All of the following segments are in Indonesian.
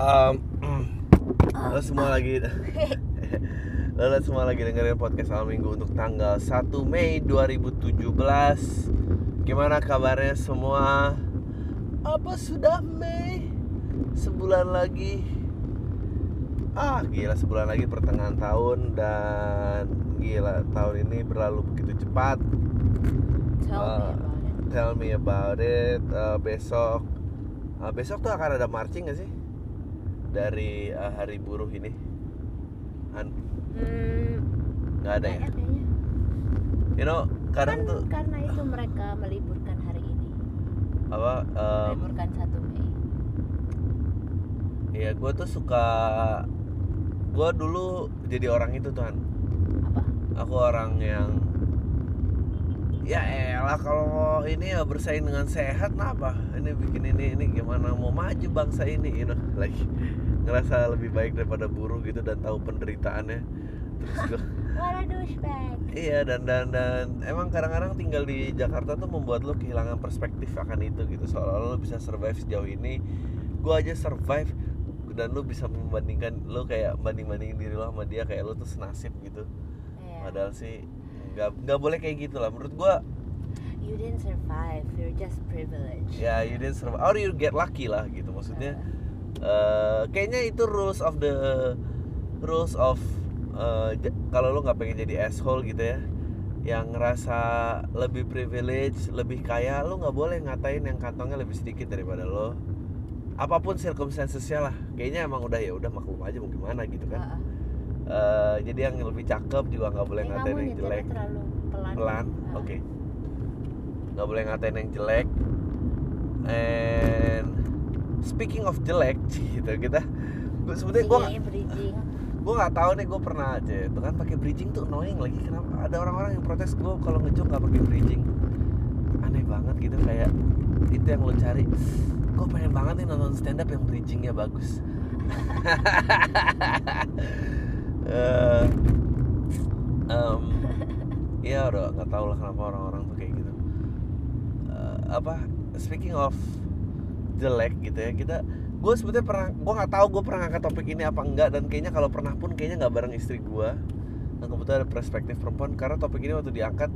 um, lo semua lagi lo semua lagi dengerin podcast awal minggu untuk tanggal 1 Mei 2017 Gimana kabarnya semua? Apa sudah Mei? Sebulan lagi Ah gila sebulan lagi pertengahan tahun Dan gila tahun ini berlalu begitu cepat Tell me Uh, about Tell me about it. it Uh, Besok uh, Besok tuh akan ada marching gak sih? Dari uh, hari buruh ini An Hmm, Nggak ada ya? kayaknya. You know kadang kan tuh karena itu mereka meliburkan hari ini. apa um, meliburkan 1 Mei. ya gue tuh suka gue dulu jadi orang itu tuhan Apa? aku orang yang ya elah kalau ini ya bersaing dengan sehat kenapa ini bikin ini ini gimana mau maju bangsa ini you know lagi ngerasa lebih baik daripada buruh gitu dan tahu penderitaannya terus gue What a douchebag. Iya dan dan dan emang kadang-kadang tinggal di Jakarta tuh membuat lo kehilangan perspektif akan itu gitu soalnya lo bisa survive sejauh ini gue aja survive dan lo bisa membandingkan lo kayak banding bandingin diri lo sama dia kayak lo tuh senasib gitu Iya. padahal sih nggak nggak boleh kayak gitu lah menurut gue You didn't survive. You're just privileged. ya you didn't survive or you get lucky lah gitu maksudnya eh kayaknya itu rules of the rules of j- kalau lo nggak pengen jadi asshole gitu ya yang ngerasa lebih privilege lebih kaya lo nggak boleh ngatain yang kantongnya lebih sedikit daripada lo apa pun circumstancesnya lah kayaknya emang udah ya udah maklum aja mau gimana gitu kan Heeh. Eh, jadi yang lebih cakep juga nggak boleh Eh, ngatain yang jelek pelan. pelan Heeh. oke nggak boleh ngatain yang jelek and speaking of jelek gitu kita gue sebetulnya gue gue nggak tahu nih gue pernah aja itu kan pakai bridging tuh annoying lagi. Kenapa? Ada orang-orang yang protes gue kalau ngejok nggak pakai bridging. Aneh banget gitu kayak itu yang lo cari. Gue pengen banget nih nonton stand up yang bridgingnya bagus. Eh, em, Iya udah nggak tahu lah kenapa orang-orang tuh kayak gitu. Eh, apa speaking of jelek gitu ya. Kita gue sebetulnya pernah gue nggak tahu gue pernah ngangkat topik ini apa enggak dan kayaknya kalau pernah pun kayaknya nggak bareng istri gue dan kebetulan ada perspektif perempuan karena topik ini waktu diangkat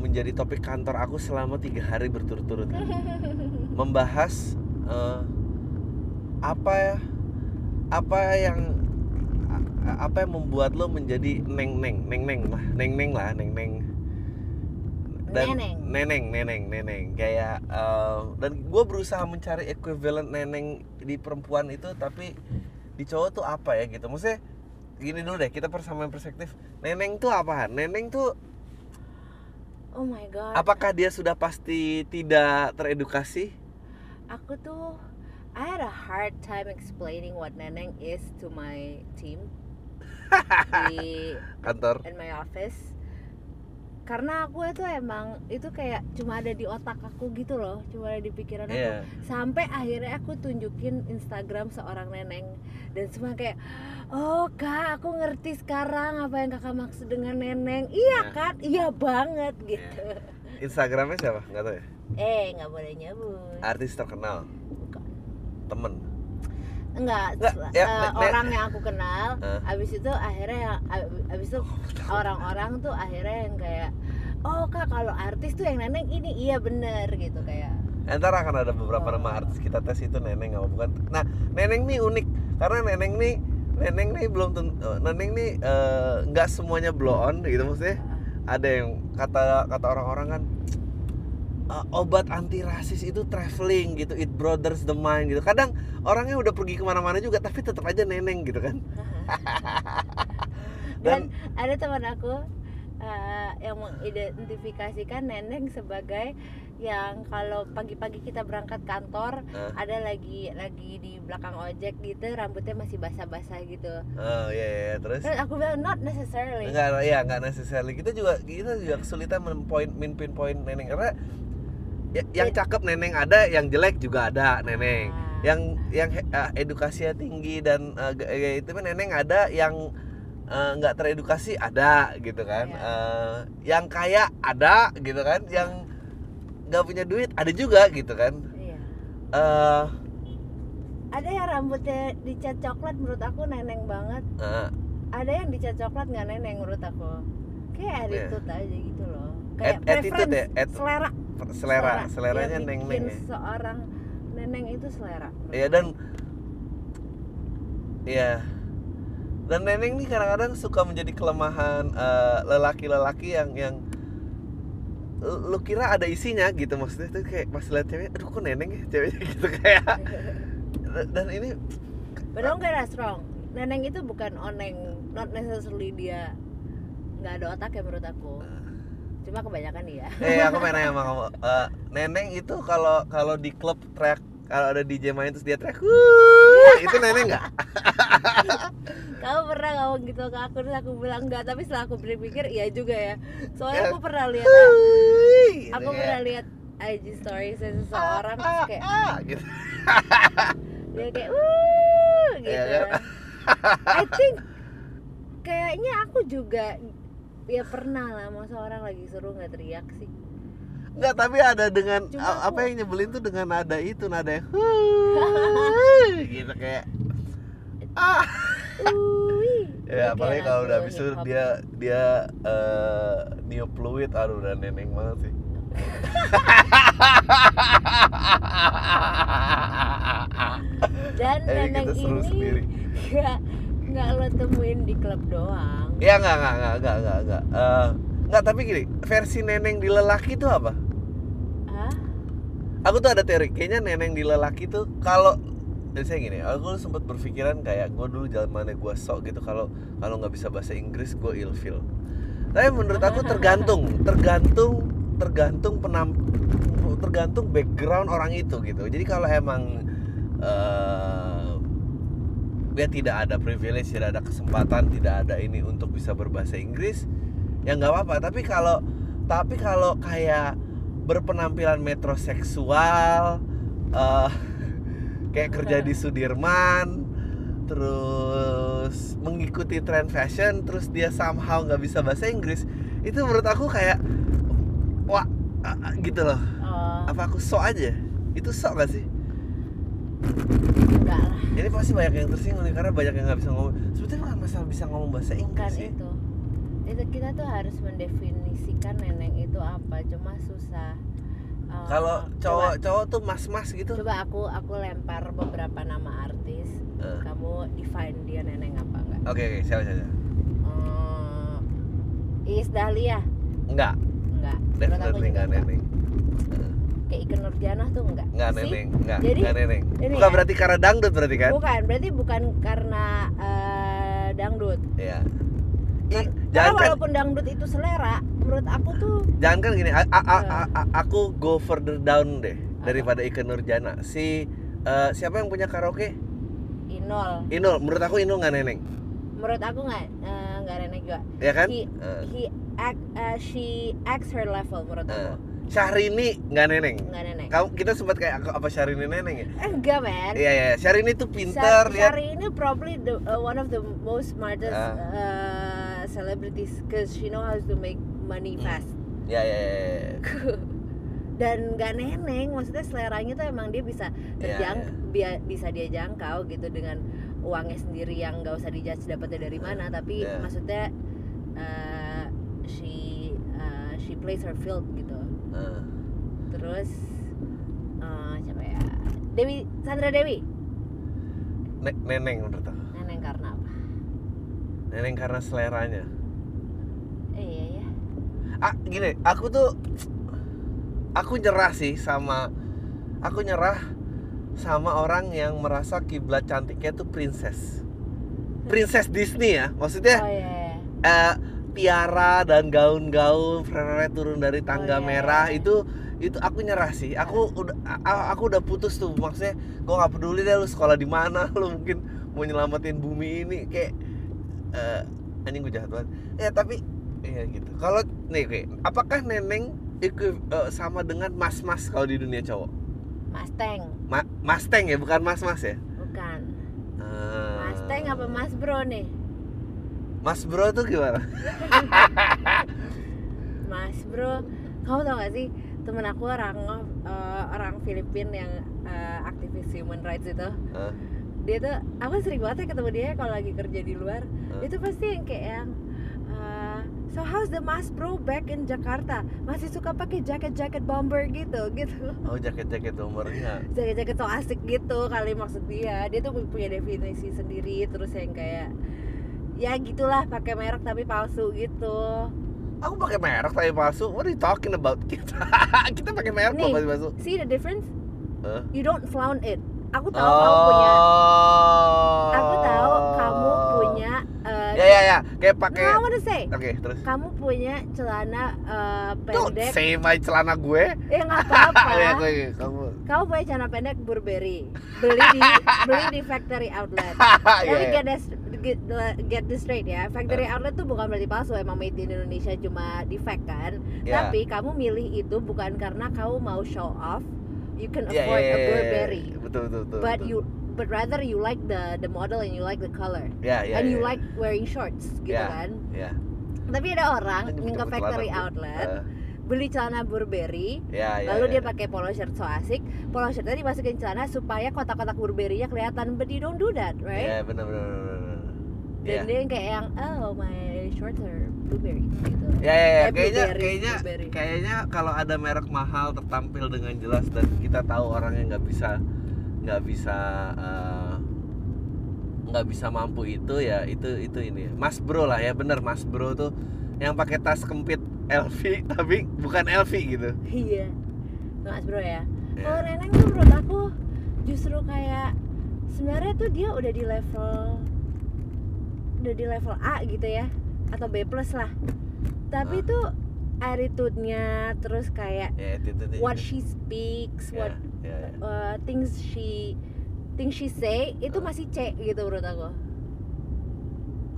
menjadi topik kantor aku selama tiga hari berturut-turut. Membahas eh, apa ya apa yang apa yang membuat lo menjadi neng neng neng neng lah neng neng lah neng neng dan Neneng. neneng neneng neneng. Kayak eh, dan gue berusaha mencari equivalent neneng di perempuan itu tapi di cowok tuh apa ya gitu. Maksudnya gini dulu deh kita persamaan perspektif. Neneng tuh apa neneng tuh Oh my god. apakah dia sudah pasti tidak teredukasi? Aku tuh I had a hard time explaining what neneng is to my team. Di kantor. in my office karena aku itu emang itu kayak cuma ada di otak aku gitu loh cuma ada di pikiran aku. Iya. sampai akhirnya aku tunjukin Instagram seorang neneng. Dan semua kayak oh kak aku ngerti sekarang apa yang kakak maksud dengan neneng. Iya Iya. kan iya banget gitu. Instagramnya siapa? Nggak tahu ya? Eh nggak boleh nyebut. Artis terkenal? Bukan. temen enggak Nggak, sel- ya, eh, ne- ne- orang yang aku kenal Hah? abis itu akhirnya ab- abis itu orang-orang tuh akhirnya yang kayak oh kak kalau artis tuh yang neneng ini iya bener gitu kayak Ntar akan ada beberapa Oh. nama artis kita tes itu neneng apa bukan. Nah, neneng nih unik karena neneng nih neneng nih belum tentu neneng nih eh, nggak semuanya blow on gitu maksudnya. Ada yang kata kata orang-orang kan "Eh, obat anti rasis itu traveling gitu, it brothers the mind gitu. Kadang orangnya udah pergi ke mana-mana juga tapi tetap aja neneng gitu kan. dan ada teman aku eh, yang mengidentifikasikan neneng sebagai yang kalau pagi-pagi kita berangkat kantor Eh. ada lagi lagi di belakang ojek gitu rambutnya masih basah-basah gitu Oh iya iya, iya. terus terus aku bilang not necessarily Enggak, ya enggak necessarily. Kita juga kita juga kesulitan men-point min pinpoint neneng karena ya- yang It- cakep neneng ada, yang jelek juga ada neneng. Ah. Yang yang he- eh, edukasinya tinggi dan ya itu neneng ada, yang eh, nggak teredukasi ada gitu kan. Iya. Eh, yang kaya ada gitu kan, yang nggak punya duit ada juga gitu kan. iya Eh ada yang rambutnya dicat coklat menurut aku neneng banget Ah, ada yang dicat coklat nggak neneng menurut aku kayak attitude aja gitu loh kayak At- attitude ya, at- selera. selera seleranya Yang neng neng ya. seorang neneng itu selera. Iya aku. dan Iya. Dan neneng nih kadang-kadang suka menjadi kelemahan eh, lelaki-lelaki yang yang lu kira ada isinya gitu maksudnya tuh kayak pas lihat cewek aduh kok neneng ya ceweknya? Gitu kayak dan ini don't get us wrong neneng itu bukan oneng not necessarily dia nggak ada otak ya menurut aku cuma kebanyakan iya. Eh aku main nanya sama kamu. Eh, neneng itu kalau kalau di klub track kalau ada DJ main terus dia track "Wuh," itu neneng nggak? Kamu pernah ngomong gitu ke aku terus aku bilang enggak tapi setelah aku berpikir iya juga ya. Soalnya Ya. aku pernah lihat gitu aku kayak, pernah lihat IG story seseorang terus kayak ah, gitu. Dia kayak wuh! Gitu. Iya kan? I think kayaknya aku juga ya pernah lah masa orang lagi seru nggak teriak sih Enggak, tapi ada dengan Cuma apa aku- yang nyebelin tuh dengan nada itu, nada yang gitu kayak ah. Ya, apalagi kalau udah habis itu dia dia eh, niup fluid, aduh udah neneng banget sih. dan Eh, neneng sendiri. ini nggak nggak lo temuin di klub doang Ya enggak enggak enggak enggak enggak enggak. Eh, enggak, tapi gini, versi neneng di lelaki itu apa? Hah? Aku tuh ada teori, kayaknya neneng di lelaki tuh kalau jadi saya gini, aku sempat berpikiran kayak gue dulu zamannya gue sok gitu kalau kalau nggak bisa bahasa Inggris gue ilfil. Tapi menurut aku tergantung, tergantung, tergantung penam, tergantung background orang itu gitu. Jadi kalau emang eh, dia tidak ada privilege, tidak ada kesempatan, tidak ada ini untuk bisa berbahasa Inggris, ya nggak apa-apa. Tapi kalau tapi kalau kayak berpenampilan metroseksual, eh, kayak kerja di Sudirman, terus mengikuti tren fashion, terus dia somehow nggak bisa bahasa Inggris, itu menurut aku kayak wah ah, ah, gitu loh. oh Apa aku sok aja? Itu sok gak sih? Enggak lah Ini pasti banyak yang tersinggung nih karena banyak yang nggak bisa ngomong. Sebetulnya bukan masalah bisa ngomong bahasa bukan Inggris sih. itu itu kita tuh harus mendefinisikan neneng itu apa cuma susah Eh, Kalau coba- cowok-cowok tuh mas-mas gitu. coba aku aku lempar beberapa nama artis Eh. kamu define dia neneng apa enggak Oke oke siapa siapa? Eh, Iis Dahlia Enggak, enggak definitely enggak neneng. Kayak Ike Nurjanah tuh enggak Enggak See? neneng, enggak, Jadi, enggak neneng. Bukan ya. berarti karena dangdut berarti kan? bukan berarti bukan karena eh, dangdut Iya. Ih, Karena jangan kan, walaupun dangdut itu selera menurut aku tuh jangan kan gini. a- a- a- Eh. a- a- aku go further down deh daripada Ike Nurjana. Si eh, siapa yang punya karaoke? Inol Inul. Menurut aku Inul nggak neneng. menurut aku nggak nggak neneng juga Ya kan? he Eh, he act eh, she acts her level menurut eh. aku Syahrini nggak neneng. nggak neneng Kamu kita sempat kayak apa Syahrini neneng ya? enggak man Iya iya. Syahrini tuh pinter Syar- dia. Syari ini probably the uh, one of the most smartest Ah. uh, celebrities because she know how to make money Hmm. fast Ya ya ya. ya. dan nggak neneng maksudnya seleranya tuh emang dia bisa terjang Iya, bia- bisa dia jangkau gitu dengan uangnya sendiri yang nggak usah dijudge dapatnya dari mana tapi Iya. maksudnya uh, she uh, she plays her field gitu Terus uh, siapa ya Dewi Sandra Dewi ne- neneng menurut aku. neneng karena apa Neneng karena seleranya. eh, iya ya ah gini aku tuh aku nyerah sih sama aku nyerah sama orang yang merasa kiblat cantiknya tuh princess princess Disney ya maksudnya oh iya, iya. eh, tiara dan gaun-gaun frere turun dari tangga Oh, iya, merah iya. itu itu aku nyerah sih. Aku udah aku udah putus tuh maksudnya gue nggak peduli deh lu sekolah di mana lu mungkin mau nyelamatin bumi ini kayak eh, anjing gue jahat banget. Ya tapi iya gitu. Kalau nih oke apakah neneng equi- eh, sama dengan mas mas kalau di dunia cowok? Mustang Ma mustang ya bukan mas mas ya? Bukan. Eh, Mustang apa Mas Bro nih mas bro tuh gimana? Mas Bro kamu tau gak sih temen aku orang eh, orang Filipin yang eh, aktivis human rights itu. Hah? dia tuh aku sering banget ya ketemu dia kalau lagi kerja di luar. Dia tuh pasti yang kayak yang uh, so how's the mas bro back in Jakarta? Masih suka pakai jaket jaket bomber gitu gitu. Oh jaket-jaket umurnya jaket jaket so asik gitu kali maksud dia. Dia tuh punya definisi sendiri terus yang kayak ya gitulah pakai merek tapi palsu gitu. Aku pakai merek tapi palsu? What are you talking about? Kita kita pakai merek Nih. kok pasti palsu? see the difference? Hah? you don't flaunt it. Aku tahu kamu punya Oh. aku tahu kamu punya uh, ya ya ya. Kayak pakai no, oke terus. Kamu punya celana uh, don't pendek. say my celana gue. Ya nggak apa-apa. Ya kamu kamu punya celana pendek Burberry. Beli di beli di factory outlet. Tapi iya. get get, get this straight ya factory outlet tuh bukan berarti palsu emang made in Indonesia cuma defect kan Iya. tapi kamu milih itu bukan karena kamu mau show off you can afford iya, a iya, Burberry iya. betul betul betul but betul. you but rather you like the the model and you like the color ya ya and you ya. like wearing shorts gitu Iya. kan ya tapi ada orang yang ke factory outlet Eh, beli celana Burberry ya ya lalu ya. dia pakai polo shirt so asik polo shirtnya dimasukin celana supaya kotak-kotak Burberry-nya kelihatan but you don't do that right ya benar, benar. Dan ya dia yang kayak yang oh my shorts are blueberry gitu. Ya ya, ya. Eh, kayaknya kayaknya blueberry. kayaknya kalau ada merek mahal tertampil dengan jelas dan kita tahu orangnya nggak bisa nggak bisa eh, nggak bisa mampu itu ya itu itu ini. Mas Bro lah ya. Bener Mas Bro tuh yang pakai tas kempit LV tapi bukan LV gitu. Iya. Mas bro ya. Ya. kalau neneng tuh menurut aku justru kayak sebenarnya tuh dia udah di level udah di level A gitu ya atau B plus lah tapi Ah. tuh attitude-nya terus kayak ya itu itu, itu. what she speaks ya, what ya, ya. uh, things she things she say itu Ah. masih C gitu menurut aku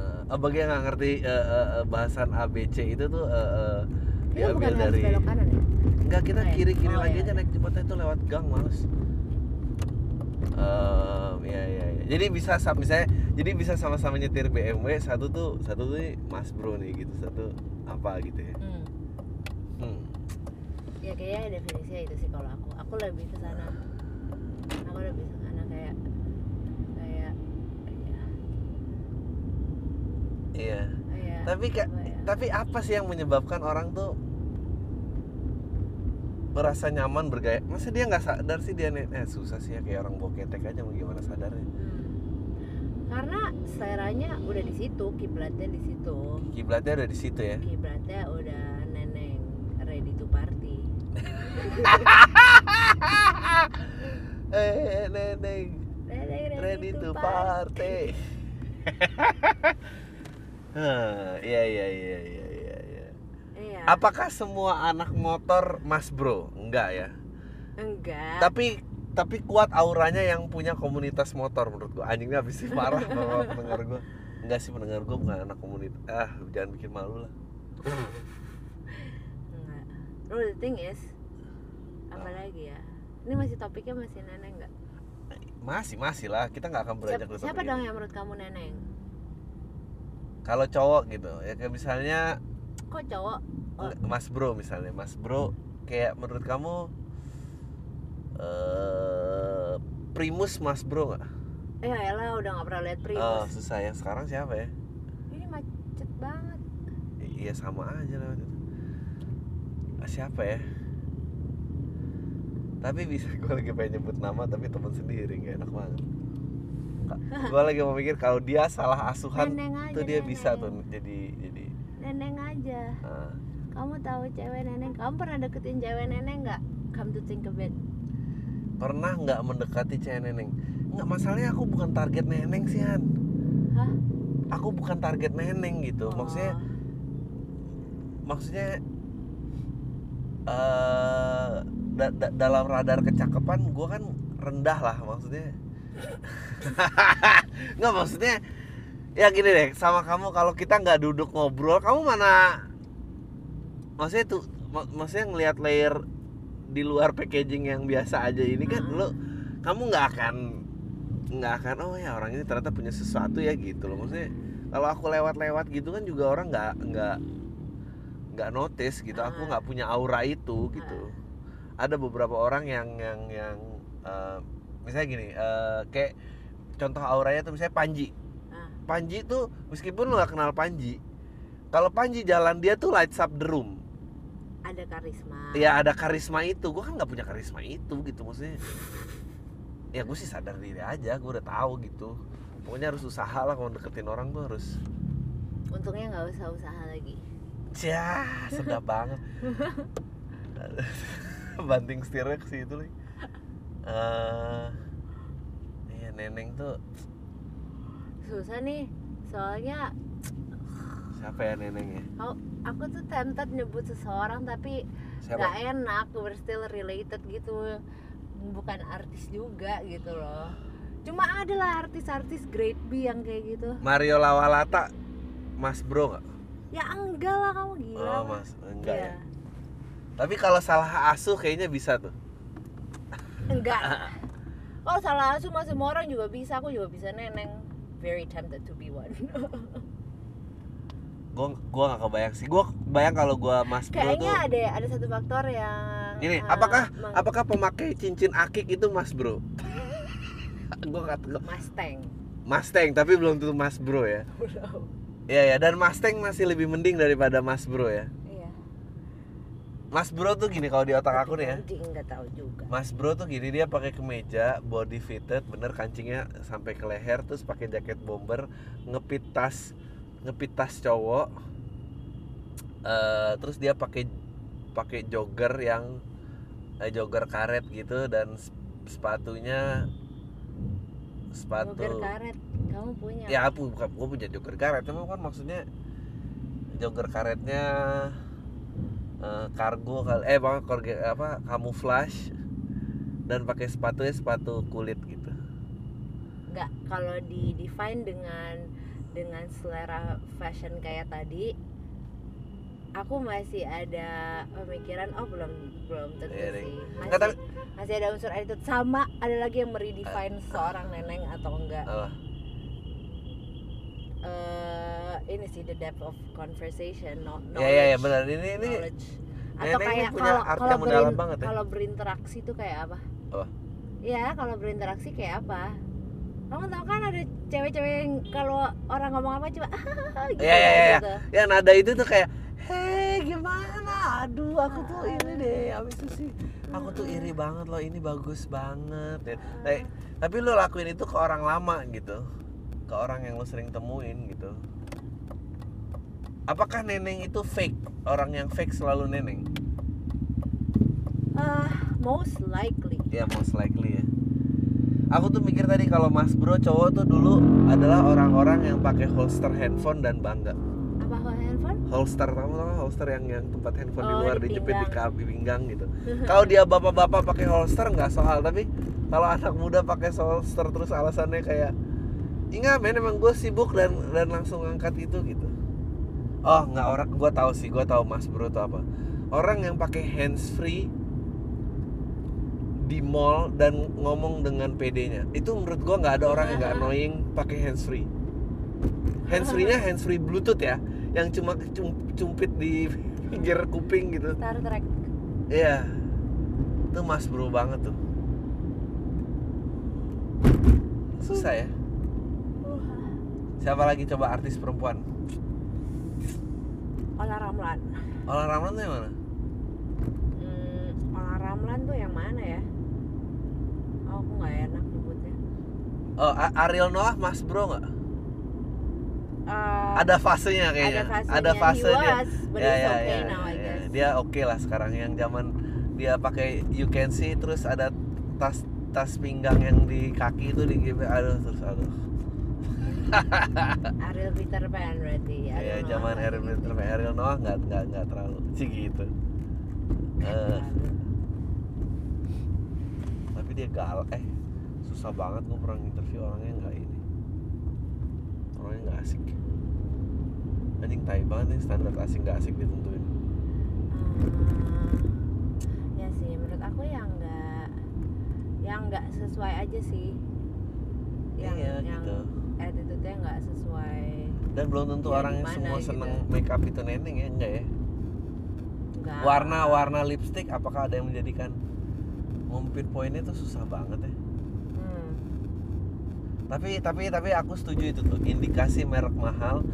Eh, bagi yang nggak ngerti eh, eh, bahasan ABC itu tuh itu bukan diambil dari belok kanan ya Enggak, kita Oh, ya? kiri kiri Oh, lagi ya. aja naik jembatan itu lewat gang males. Ehm, ya ya ya. Jadi bisa sa- misalnya jadi bisa sama-sama nyetir BMW satu tuh satu tuh Mas Bro nih gitu satu apa gitu ya. hmm. Hmm. ya kayaknya definisinya itu sih kalau aku aku lebih ke sana aku lebih ke sana kayak kayak ya, Iya. kayak Tapi kayak apa ya? tapi apa sih yang menyebabkan orang tuh merasa nyaman bergaya? Masa dia nggak sadar sih dia nih? Eh susah sih ya kayak orang bawa ketek aja mau gimana sadarnya? Hmm. Karena seleranya udah di situ kiblatnya di situ Kiblatnya udah di situ ya. kiblatnya udah neneng ready to party eh neneng neneng ready to party. Hah, Iya iya iya iya iya. iya. iya Apakah semua anak motor Mas Bro? Enggak ya. enggak Tapi tapi kuat auranya yang punya komunitas motor menurut gua. Anjingnya habis sih parah sama pendengar gua. Enggak sih pendengar gua bukan anak komunitas. Ah, jangan bikin malu lah. enggak oh the thing is apa lagi ya ini masih topiknya masih neneng nggak Masih masih lah. Kita nggak akan beranjak siapa, siapa dong yang menurut kamu neneng Kalau cowok gitu, ya kayak misalnya kok cowok Oh. Mas Bro misalnya, Mas Bro kayak menurut kamu eh Primus Mas Bro nggak? ya elah udah nggak pernah lihat Oh, primus susah yang sekarang siapa ya? ini macet banget Iya sama aja itu. Ah, Siapa ya? Tapi bisa gue lagi pengen nyebut nama tapi temen sendiri nggak enak banget. Gue lagi mau mikir kalau dia salah asuhan neneng aja tuh dia neneng. bisa tuh jadi jadi. neneng aja ah. kamu tahu cewek neneng kamu pernah deketin cewek neneng nggak come to think of it pernah nggak mendekati cewek neneng? Nggak masalahnya aku bukan target neneng sih Han. Hah? Aku bukan target neneng gitu. Maksudnya Oh. maksudnya eh da- da- dalam radar kecakapan gue kan rendah lah maksudnya nggak maksudnya ya gini deh sama kamu kalau kita nggak duduk ngobrol kamu mana maksudnya tuh mak- maksudnya ngelihat layer di luar packaging yang biasa aja ini kan Hmm. lo kamu nggak akan nggak akan oh ya orang ini ternyata punya sesuatu ya gitu loh maksudnya kalau aku lewat-lewat gitu kan juga orang nggak nggak nggak notice gitu aku Ah. nggak punya aura itu gitu ada beberapa orang yang yang yang eh, misalnya gini eh, kayak contoh auranya tuh misalnya Panji Ah. Panji tuh meskipun lu gak kenal Panji kalau Panji jalan dia tuh lights up the room ada karisma. Ya ada karisma itu. Gue kan nggak punya karisma itu gitu maksudnya. Ya gue sih sadar diri aja gue udah tahu gitu. Pokoknya harus usaha lah kalau deketin orang tuh harus. Untungnya nggak usah usaha lagi. Cia, sedap banget. Banting setirnya ke situ lagi. Eh, iya neneng tuh susah nih soalnya siapa ya neneng ya? aku, aku tuh tempted nyebut seseorang tapi Siapa? nggak enak we're still related gitu bukan artis juga gitu loh cuma ada lah artis-artis grade B yang kayak gitu Mario Lawalata, Mas Bro nggak? ya enggak lah kamu gila Oh Mas. mas, enggak Iya. ya. Tapi kalau salah asuh kayaknya bisa tuh. enggak kalau salah asuh mah semua orang juga bisa aku juga bisa neneng very tempted to be one Gue gua nggak kebayang sih. Gue bayang kalau gua Mas Bro kayaknya tuh. ada ada satu faktor yang Ini, eh, apakah meng- apakah pemakai cincin akik itu Mas Bro? gue kata Mustang Mustang tapi belum tentu Mas Bro ya. Iya ya, dan Mustang masih lebih mending daripada Mas Bro ya. iya Mas Bro tuh gini kalau di otak aku nih ya. Tahu juga Mas Bro tuh gini dia pakai kemeja body fitted, bener kancingnya sampai ke leher, terus pakai jaket bomber, ngepit tas, ngepit tas cowok. Eh, terus dia pakai pakai jogger yang eh, jogger karet gitu dan sep- sepatunya sepatu Jogger karet kamu punya ya aku bukan gue punya jogger karet emang kan maksudnya jogger karetnya eh, kargo kali eh apa korge- apa kamuflage dan pakai sepatunya sepatu kulit gitu nggak kalau di define dengan dengan selera fashion kayak tadi aku masih ada pemikiran oh belum belum tentu Iya, Ding. sih masih tapi- masih ada unsur attitude sama ada lagi yang meredefine seorang neneng atau enggak Alah, eh ini sih the depth of conversation no, ya ya ya knowledge, benar ini ini knowledge. atau Neneng kayak punya kalau kalau berin- banget ya. kalau berinteraksi tuh kayak apa Apa? ya kalau berinteraksi kayak apa kamu tahu kan ada cewek-cewek yang kalau orang ngomong apa cuma gitu, Iya, iya, iya. gitu. ya nada itu tuh kayak hei gimana? Aduh aku tuh ini deh abis itu sih aku tuh iri banget loh ini bagus banget ya. Eh, tapi lo lakuin itu ke orang lama gitu ke orang yang lo sering temuin gitu. Apakah neneng itu fake? Orang yang fake selalu neneng? Ah, most likely. Ya most likely ya aku tuh mikir tadi kalau mas bro cowok tuh dulu adalah orang-orang yang pakai holster handphone dan bangga. Apa handphone? Holster kamu tau holster yang yang tempat handphone di Oh, luar di dijepit di kaki pinggang gitu. Kalau dia bapak-bapak pakai holster nggak soal. Tapi kalau anak muda pakai holster terus alasannya kayak ingat men emang gue sibuk dan dan langsung angkat itu gitu. Oh nggak orang gue tahu sih gue tahu mas bro tuh apa. Orang yang pakai hands free di mall dan ngomong dengan PD-nya. Itu menurut gue nggak ada orang yang nggak annoying pakai hands free. Hands free-nya hands free bluetooth ya yang cuma cum- cumpit di pinggir kuping gitu. Star Trek. Iya. Itu mas bro banget tuh. Susah ya. Siapa lagi? Coba artis perempuan. Ola Ramlan. Olah Ramlan tuh yang mana Ramlan tuh yang mana ya? Oh, aku nggak enak nyebutnya. Oh Ariel Noah mas bro nggak? Eh, ada fasenya kayaknya. ada fasenya. Ada fase He dia. was, ya ya okay ya, now, ya. dia oke lah sekarang. Yang zaman dia pakai you can see terus ada tas tas pinggang yang di kaki itu di aduh terus aduh. Ariel Peter Pan berarti ya Noah. zaman Ariel gitu. Ariel Noah nggak nggak nggak terlalu sih gitu. Tapi dia gal eh susah banget gue pernah interview orangnya nggak ini. Orangnya nggak asik. Anjing tai banget nih standar asik nggak asik ditentuin. Hmm, ya sih menurut aku yang nggak yang nggak sesuai aja sih. Yang iya yang gitu. attitude-nya nggak sesuai dan belum tentu Ya, orang semua gitu. seneng make up itu neneng ya enggak ya? Nggak. Warna warna lipstick apakah ada yang menjadikan ngumpit poinnya tuh susah banget ya. Hmm. tapi tapi tapi aku setuju itu tuh. Indikasi merek mahal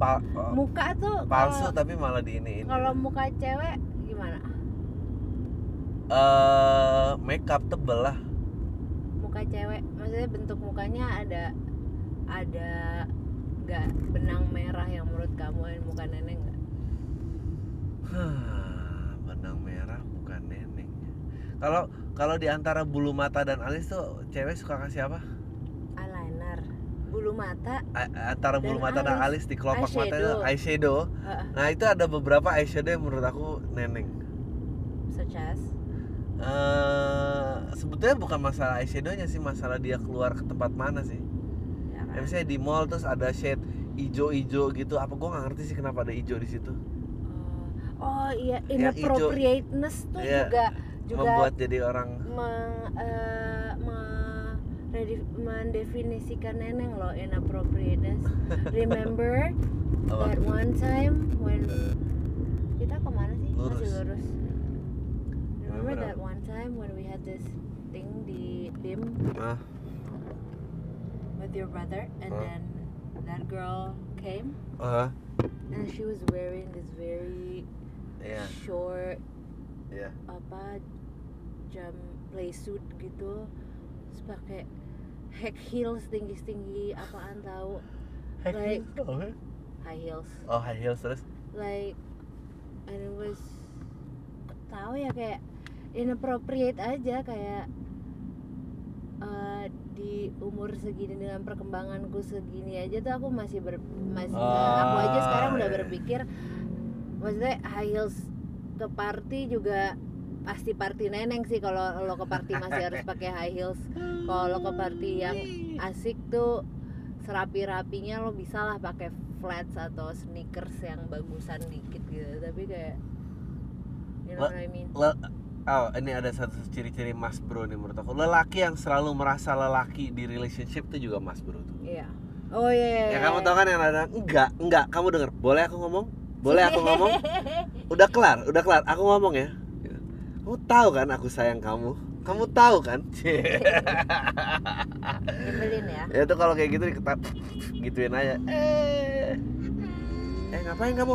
pa, eh, muka tuh palsu kalau- tapi malah di ini kalau muka cewek gimana? Eh make up tebel lah. Muka cewek maksudnya bentuk mukanya ada ada nggak benang merah yang menurut kamu yang muka nenek nggak? Benang merah bukan neneng kalau kalau di antara bulu mata dan alis tuh cewek suka kasih apa? Eyeliner. Bulu mata A- antara bulu Dan mata dan alis. alis di kelopak mata itu Eyeshadow. eyeshadow. Uh, nah itu ada beberapa eyeshadow yang menurut aku neneng. Such as? Eh sebetulnya bukan masalah eyeshadownya sih masalah dia keluar ke tempat mana sih. Ya kan? ya, misalnya di mall terus ada shade ijo-ijo gitu apa gua nggak ngerti sih kenapa ada ijo di situ. Oh, oh iya inappropriateness tuh Iya, juga juga membuat jadi orang meng, eh, me- redi- mendefinisikan neneng loh inappropriateness remember apa? that one time when kita ke mana sih? Lurus. masih lurus. remember that one time when we had this thing di dim Ah, with your brother and Huh? then that girl came. Ah, and she was wearing this very iya, short iya. apa jam play suit gitu terus pakai high heels tinggi tinggi apaan tahu Like- high heels Oh high heels terus like and it was tahu ya kayak inappropriate aja kayak eh, di umur segini dengan perkembanganku segini aja tuh aku masih ber masih aku aja sekarang udah Ah, iya. berpikir maksudnya high heels ke party juga pasti party neneng sih kalau lo ke party masih harus pakai high heels. Kalau lo ke party yang asik tuh serapi-rapinya lo bisa lah pakai flats atau sneakers yang bagusan dikit gitu. Tapi kayak you know what I mean? Le- oh ini ada satu ciri-ciri mas bro nih menurut aku. Lelaki yang selalu merasa lelaki di relationship itu juga mas bro tuh. Iya. Oh iya iya, ya iya. kamu tau kan yang ada enggak enggak kamu denger. Boleh aku ngomong boleh aku ngomong? Udah kelar udah kelar. Aku ngomong ya. Kamu tahu kan aku sayang kamu? Kamu tahu kan? Nyebelin ya. Ya tuh kalau kayak gitu diketat gituin aja. Eh eh ngapain kamu?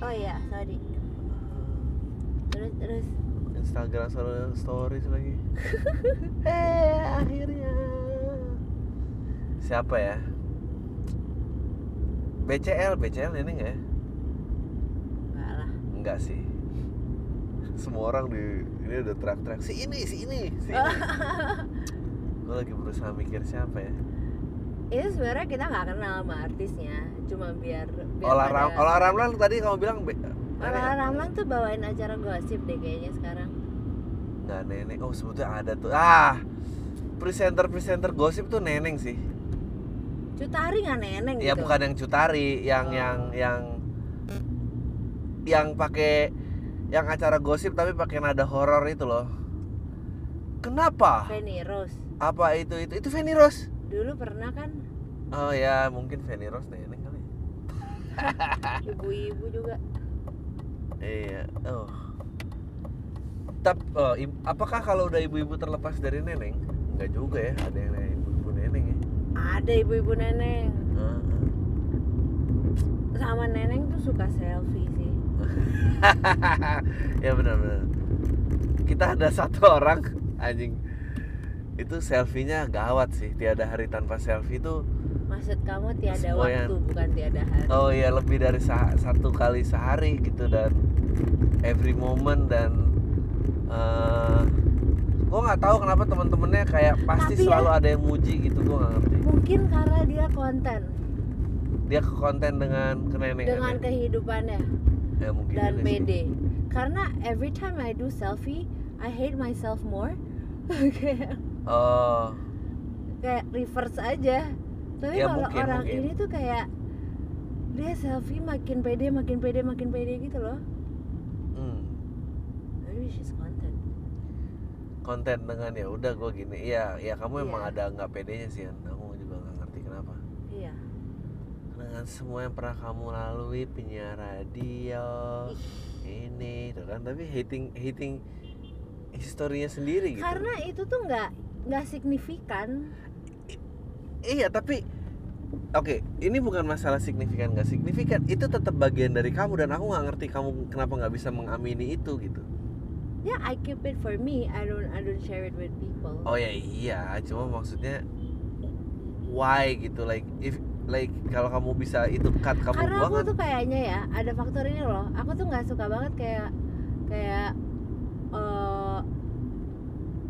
Oh iya sorry. Terus terus. Instagram story- stories lagi. Eh akhirnya. Siapa ya? BCL BCL ini nggak ya enggak sih. Semua orang di ini udah teriak-teriak si ini si ini si ini. Gue lagi berusaha mikir siapa ya? Itu sebenarnya kita nggak kenal sama artisnya cuma biar, biar Olah Ram Olah Ramlan tadi kamu bilang be- Olah Ramlan tuh bawain acara gosip deh kayaknya sekarang. Nggak nenek oh sebetulnya ada tuh. Ah presenter presenter gosip tuh neneng sih. Cutari nggak neneng ya gitu? bukan yang cutari yang Oh. yang yang yang pakai yang acara gosip tapi pakai nada horor itu loh. Kenapa? Feni Rose. Apa itu itu itu Feni Rose? Dulu pernah kan? Oh ya mungkin Feni Rose neneng kali. Ibu-ibu juga. Iya oh. Tap, oh, apakah kalau udah ibu-ibu terlepas dari neneng? Enggak juga ya ada yang ibu-ibu neneng ya. Ada ibu-ibu neneng. Heeh. sama neneng tuh suka selfie ya benar-benar kita ada satu orang anjing. Itu selfie-nya gawat sih tiada hari tanpa selfie itu maksud kamu tiada Semboyan. waktu bukan tiada hari. Oh ya lebih dari sa- satu kali sehari gitu dan every moment dan eh gue nggak tahu kenapa temen-temennya kayak pasti Tapi ya- selalu ada yang muji gitu gue nggak ngerti. mungkin karena dia konten. Dia ke konten dengan ke nenek dengan kehidupannya ya mungkin dan pede. Karena every time I do selfie I hate myself more. Kayak oh. kayak reverse aja. Tapi Ya, kalau mungkin, orang mungkin. ini tuh kayak dia selfie makin pede makin pede makin pede gitu loh. Hmm. maybe she's content. Konten dengan ya udah gue gini. Iya ya kamu emang Iya. ada nggak pedenya sih aku juga nggak ngerti kenapa. Iya dengan semua yang pernah kamu lalui penyiar radio ini tuh kan. Tapi hating hating historinya sendiri gitu. Karena itu tuh nggak nggak signifikan. Iya tapi oke ini bukan masalah signifikan nggak signifikan. Itu tetap bagian dari kamu dan aku nggak ngerti kamu kenapa nggak bisa mengamini itu gitu. Ya I keep it for me. I don't I don't share it with people. Oh ya iya. Cuma maksudnya why gitu? Like if like kalau kamu bisa itu cut kamu karena buang aku kan tuh kayaknya ya ada faktor ini loh. Aku tuh nggak suka banget kayak kayak eh,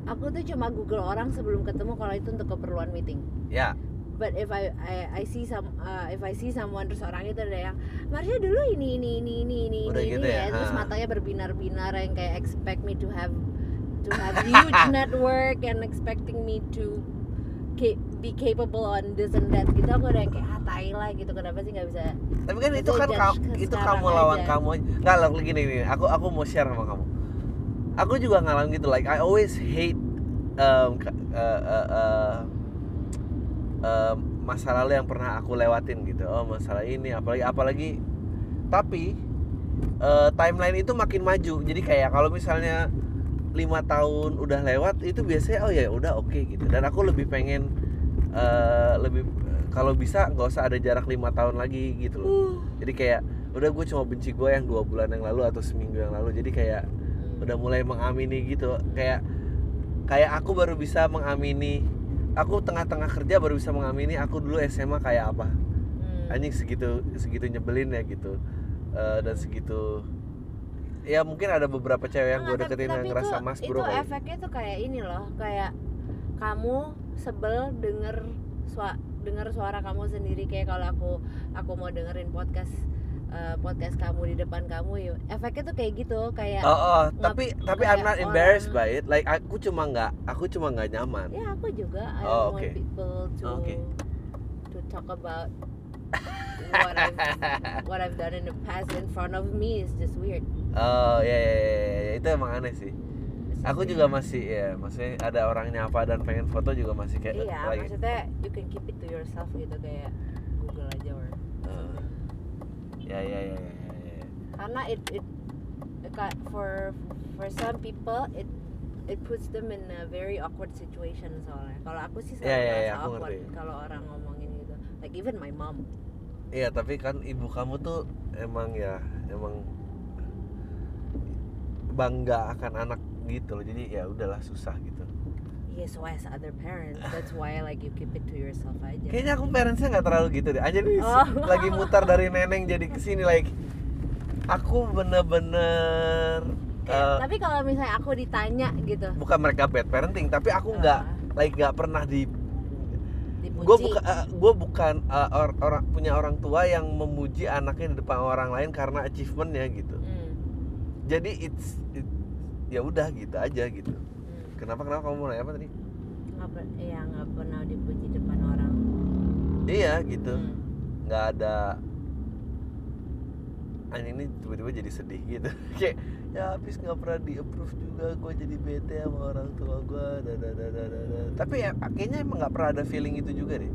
aku tuh cuma google orang sebelum ketemu kalau itu untuk keperluan meeting. Ya. But if I I, I see some uh, if I see someone terus orang itu ada yang Marsha dulu ini ini ini ini ini Udah ini, gitu ini ya, terus matanya berbinar-binar yang kayak expect me to have to have huge network and expecting me to ca- be capable on this and that gitu. Aku udah yang kayak ah tai lah gitu. Kenapa sih nggak bisa tapi kan itu kan kamu itu kamu lawan aja. kamu nggak loh gini gini. Aku aku mau share sama kamu. Aku juga ngalamin gitu like I always hate um, uh, uh, uh, um, masa lalu yang pernah aku lewatin gitu. Oh masalah ini apalagi apalagi tapi uh, timeline itu makin maju. Jadi kayak kalau misalnya lima tahun udah lewat itu biasanya oh ya udah oke gitu. Dan aku lebih pengen uh, lebih kalau bisa nggak usah ada jarak lima tahun lagi gitu loh. Jadi kayak udah gue cuma benci gue yang dua bulan yang lalu atau seminggu yang lalu. Jadi kayak udah mulai mengamini gitu. Kayak kayak aku baru bisa mengamini aku tengah-tengah kerja baru bisa mengamini aku dulu SMA kayak apa. Hmm. anjing segitu segitu nyebelin ya gitu. Eh, dan segitu ya mungkin ada beberapa cewek yang gue Enggak, tapi- deketin yang tapi ngerasa itu- mas itu bro kayak efeknya tuh kayak ini loh kayak kamu sebel denger sua denger suara kamu sendiri kayak kalau aku aku mau dengerin podcast eh, podcast kamu di depan kamu yuk efeknya tuh kayak gitu kayak oh, oh tapi tapi I'm not embarrassed orang- by it like aku cuma nggak aku cuma nggak nyaman ya aku juga I Oh, want oke. people to Oke. to talk about what I've what I've done in the past in front of me is just weird oh ya ya, ya, ya, ya. itu emang aneh sih aku weird. juga masih ya maksudnya ada orang nyapa dan pengen foto juga masih kayak iya lagi. maksudnya you can keep it to yourself gitu kayak Google aja or Eh, ya ya ya ya, ya, ya. karena it it for for some people it it puts them in a very awkward situation soalnya. Kalau aku sih selalu Iya, iya, merasa iya, aku awkward kalau orang ngomongin gitu. Like even my mom. Iya tapi kan ibu kamu tuh emang ya emang bangga akan anak gitu loh. Jadi ya udahlah susah gitu. Yeah so as other parents? That's why like you keep it to yourself aja. Kayaknya aku parentsnya nggak terlalu gitu deh. Aja nih Oh. lagi mutar dari neneng jadi ke sini like aku bener-bener eh, tapi kalau misalnya aku ditanya gitu. bukan mereka bad parenting tapi aku nggak ah, like nggak pernah di gue bukan gue bukan eh, or- orang punya orang tua yang memuji anaknya di depan orang lain karena achievementnya gitu. Hmm, jadi it's it- ya udah gitu aja gitu hmm. kenapa kenapa kamu mau nanya apa tadi nggak per- ya nggak pernah dipuji depan orang iya gitu Hmm. nggak ada Anjing ini tiba-tiba jadi sedih gitu kayak ya habis nggak pernah di approve juga gue jadi bete sama orang tua gue tapi ya kayaknya emang nggak pernah ada feeling itu juga deh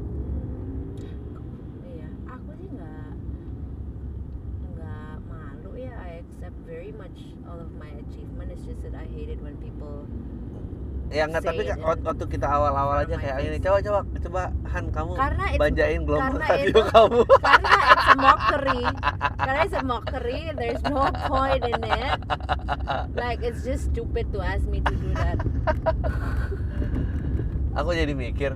Iya, aku sih nggak nggak malu ya. I accept very much all of my achievement. Just that I hate it when people. ya nggak tapi kan waktu kita awal-awal aja kayak ini coba coba coba Han kamu Karena banjain gelombang karena radio itu- kamu karena it's a mockery. karena it's a mockery. There's no point in it. Like it's just stupid to ask me to do that. aku jadi mikir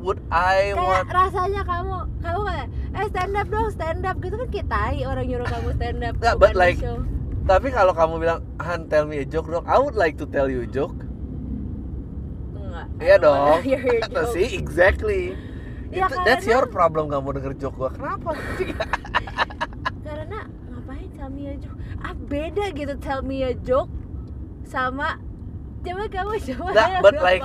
would I Kayak want rasanya kamu kamu kayak eh stand up dong stand up gitu kan kita orang nyuruh kamu stand up. Nggak, but like- show. Tapi kalau kamu bilang Han tell me a joke dong I would like to tell you a joke Enggak. Iya dong. your Nah. See, exactly. Ya, Itu, that's karena- your problem kamu denger joke gua. Kenapa? karena ngapain tell me a joke ah beda gitu tell me a joke sama coba kamu coba Nggak, aja but like-.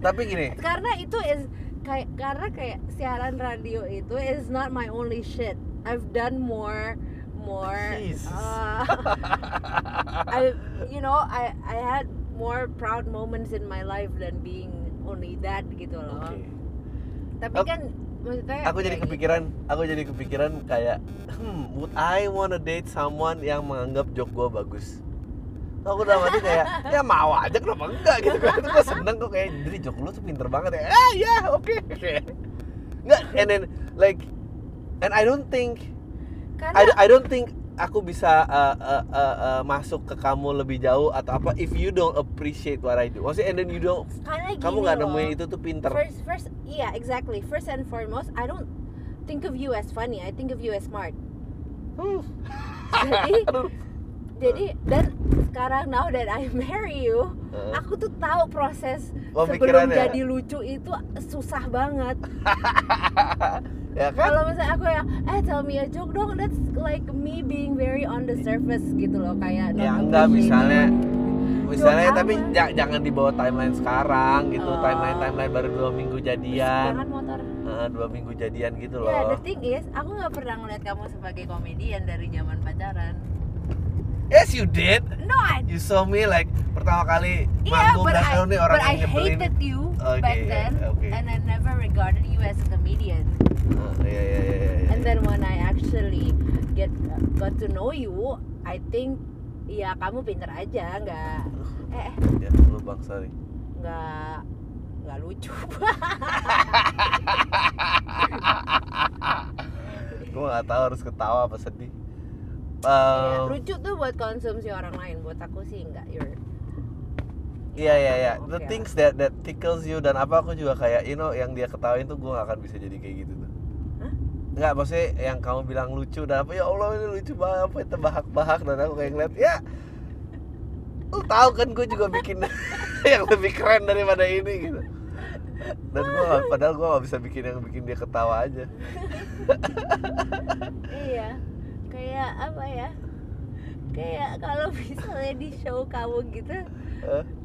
Tapi gini, karena itu is kayak karena kayak siaran radio itu is not my only shit I've done more more uh, I you know I I had more proud moments in my life than being only that gitu loh oke. tapi kan maksudnya Aku jadi kayak kepikiran, aku jadi kepikiran kayak, hmm, would I wanna date someone yang menganggap joke gua bagus? Aku udah mati kayak, ya mau aja kenapa enggak gitu kan? Itu gua seneng kok kayak, jadi joke lu tuh pinter banget ya. Ah ya, oke. nggak and then like and I don't think karena I don't think aku bisa uh, uh, uh, uh, masuk ke kamu lebih jauh atau apa if you don't appreciate what I do. Maksudnya and then you don't karena kamu nggak nemuin itu tuh pinter. First, first, yeah, exactly. First and foremost, I don't think of you as funny. I think of you as smart. Hmm. Jadi, Aduh. jadi dan sekarang now that I marry you, Uh, aku tuh tahu proses Oh, sebelum jadi lucu itu susah banget. ya kan? Kalau misalnya aku yang, eh tell me a joke dong, that's like me being very on the surface gitu loh, kayak Ya enggak misalnya misalnya Joke tapi apa? ja- jangan dibawa timeline sekarang gitu Oh. timeline timeline baru dua minggu jadian Jangan motor. Eh, dua minggu jadian gitu Ya, loh the thing is, aku nggak pernah ngeliat kamu sebagai komedian dari zaman pacaran. Yes you did No, I you saw me like pertama kali Yeah, manggung dan I, tahu nih orang but I yang nyebelin hated you Oke, back iya, then, oke. and I never regarded you as a comedian. Ah, iya, iya, iya, iya, iya. And then when I actually get got to know you, I think ya kamu pinter aja, nggak eh ya lu bang sorry nggak nggak lucu. gue nggak tahu harus ketawa apa sedih Iya, Um, lucu tuh buat konsumsi orang lain, buat aku sih nggak. You're Iya iya iya. The Oke. things that that tickles you dan apa aku juga kayak you know yang dia ketawain tuh gue gak akan bisa jadi kayak gitu tuh. Hah? Enggak maksudnya yang kamu bilang lucu dan apa ya Allah ini lucu banget apa itu bahak-bahak dan aku kayak ngeliat ya lu tahu kan gue juga bikin yang lebih keren daripada ini gitu dan gue padahal gue gak bisa bikin yang bikin dia ketawa aja kayak apa ya kayak kalau misalnya di show kamu gitu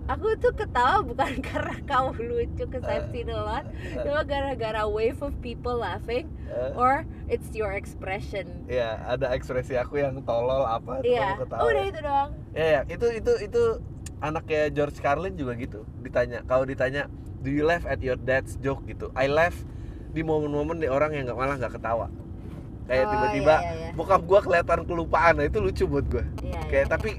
aku tuh ketawa bukan karena kamu lucu cause I've seen a lot cuma gara-gara wave of people laughing or it's your expression. Ya ada ekspresi aku yang tolol apa terus iya kamu ketawa? udah itu doang. Ya, ya, itu itu itu anaknya George Carlin juga gitu. Ditanya, kalau ditanya, do you laugh at your dad's joke? gitu? I laugh di momen-momen di orang yang nggak malah nggak ketawa. Kayak Oh, tiba-tiba iya, iya, iya. bokap gua kelihatan kelupaan, nah itu lucu buat gua. Iya, Kayak iya. tapi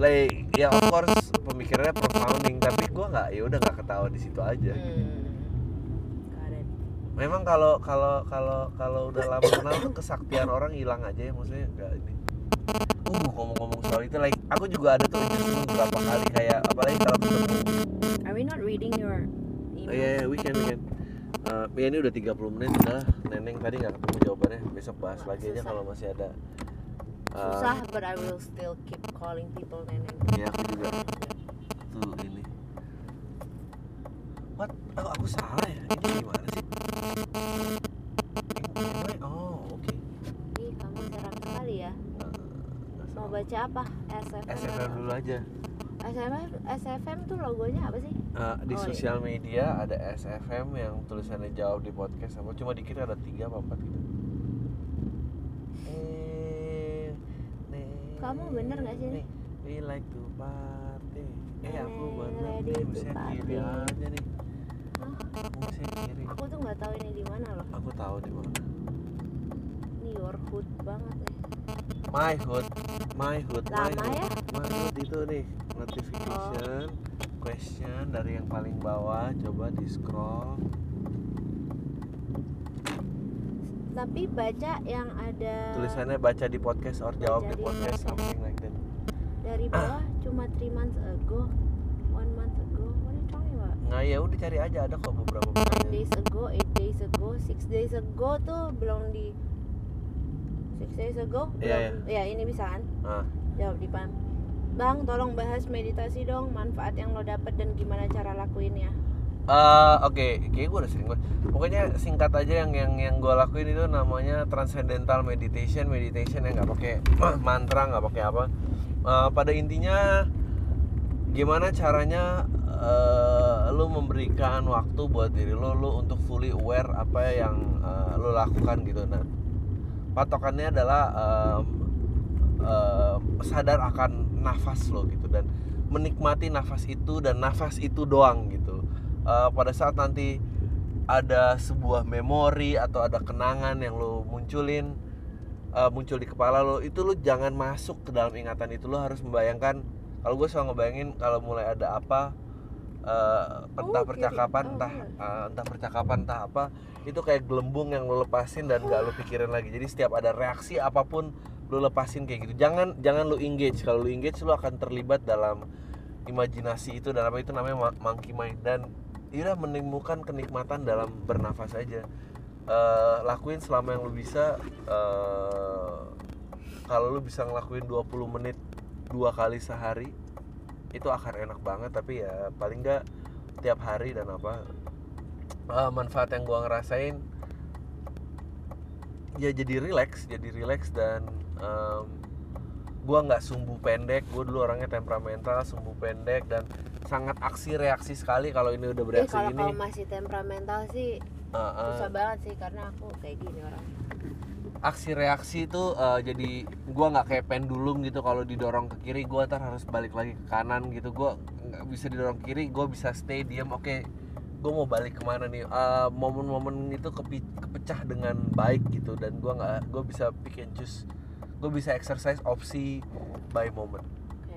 like ya of course pemikirannya profounding tapi gua nggak ya udah nggak ketawa di situ aja. Hmm. Memang kalau kalau kalau kalau udah lama kenal tuh kesaktian orang hilang aja ya maksudnya nggak ini. Uh, ngomong-ngomong soal itu, like aku juga ada tuh beberapa kali kayak apalagi kalau ketemu Are we not reading your Oh email? iya, iya, weekend, weekend. Eh, ya ini udah 30 menit udah. Neneng tadi nggak ketemu jawabannya. Besok bahas lagi aja kalau masih ada. Eh, Susah, but I will still keep calling people neneng. Iya, aku juga. Tuh ini. What? Oh, aku salah ya. Ini gimana sih? Oh, oke. Ih, kamu seram sekali ya. Nggak Mau baca apa? SFM. SFM dulu aja. SFM, SFM tuh logonya apa sih? Eh, di Oh, iya. sosial media ada SFM yang tulisannya jawab di podcast sama cuma dikit ada tiga apa empat gitu. Eh, Kamu bener nggak sih? nih, We like to party. Eh aku bener nih, bisa kiri aja nih. Kiri. Aku tuh nggak tahu ini di mana loh. Aku tahu di mana. Ini your hood banget. My hood, my hood, my Lama hood. ya? My hood itu nih notification, question dari yang paling bawah. Coba di scroll. Tapi baca yang ada tulisannya baca di podcast or jawab di di podcast podcast. something like that dari bawah cuma 3 months ago, one month ago. What are you talking about? nah ya udah cari aja ada kok beberapa 10 pertanyaan days ago, 8 days ago, 6 days ago tuh belum di 6 days ago Iya, belum. ya ini bisa kan? Ah. jawab di pan. Bang tolong bahas meditasi dong manfaat yang lo dapet dan gimana cara lakuinnya. Eh, oke. Kayak gue udah sering banget. Pokoknya singkat aja yang yang yang gue lakuin itu namanya transcendental meditation. Meditation yang nggak pakai mantra nggak pakai apa. Eh, pada intinya gimana caranya eh, lu memberikan waktu buat diri lo lu untuk fully aware apa yang eh, lo lakukan gitu. Nah patokannya adalah em, em, sadar akan nafas lo gitu dan menikmati nafas itu dan nafas itu doang gitu. Eh, pada saat nanti ada sebuah memori atau ada kenangan yang lo munculin eh, muncul di kepala lo itu lo jangan masuk ke dalam ingatan itu. Lo harus membayangkan kalau gue selalu ngebayangin kalau mulai ada apa eh, entah Oh, percakapan Oh, entah eh, entah percakapan entah apa itu kayak gelembung yang lo lepasin dan gak lo pikirin lagi. Jadi setiap ada reaksi apa pun lo lepasin kayak gitu. Jangan jangan lo engage. Kalau lo engage lo akan terlibat dalam imajinasi itu dan apa itu namanya ma- monkey mind. Dan ya udah menemukan kenikmatan dalam bernafas aja. Eh, lakuin selama yang lo bisa. Eh, kalau lo bisa ngelakuin 20 menit dua kali sehari itu akan enak banget tapi ya paling nggak tiap hari dan apa eh, manfaat yang gua ngerasain ya jadi relax jadi relax dan em, gua nggak sumbu pendek. Gue dulu orangnya temperamental sumbu pendek dan sangat aksi reaksi sekali kalau ini udah Eh, bereaksi kalau gini kalau masih temperamental sih eh, eh, susah banget sih karena aku kayak gini orang aksi reaksi itu eh, jadi gua nggak kayak pendulum gitu kalau didorong ke kiri gua ntar harus balik lagi ke kanan gitu. Gua nggak bisa didorong ke kiri gua bisa stay diam oke gue mau balik ke mana nih? Eh, momen-momen itu kepi- kepecah dengan baik gitu dan gua nggak gue bisa pick and choose. Gue bisa exercise opsi by moment.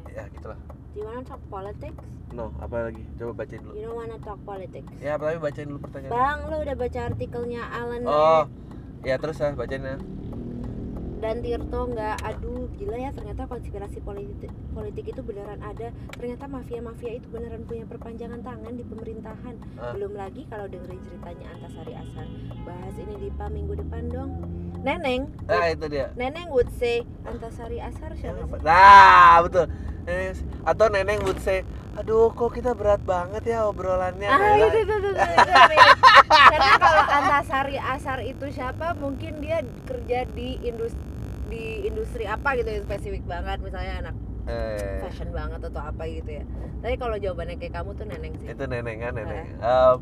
Oke. ya gitulah. Do you wanna talk politics? no apa lagi? Coba bacain dulu. You don't wanna talk politics? ya tapi bacain dulu pertanyaan Bang, lu udah baca artikelnya Alan oh ya terus ya bacain ya dan Tirto nggak aduh gila ya ternyata konspirasi politik politik itu beneran ada. Ternyata mafia-mafia itu beneran punya perpanjangan tangan di pemerintahan. Ah. belum lagi kalau dengerin ceritanya Antasari Asar bahas ini di PA minggu depan dong. Neneng. Nah itu dia. Neneng would say Antasari Asar siapa sih? Nah, betul. Neneng, atau Neneng would say, aduh kok kita berat banget ya obrolannya. Ah Nela." itu itu itu, itu, itu mirip. Karena kalau Antasari Asar itu siapa? Mungkin dia kerja di industri di industri apa gitu yang spesifik banget misalnya anak Eh, fashion banget atau apa gitu ya. Tapi kalau jawabannya kayak kamu tuh neneng sih. itu Neneng kan Neneng. Eh. Em,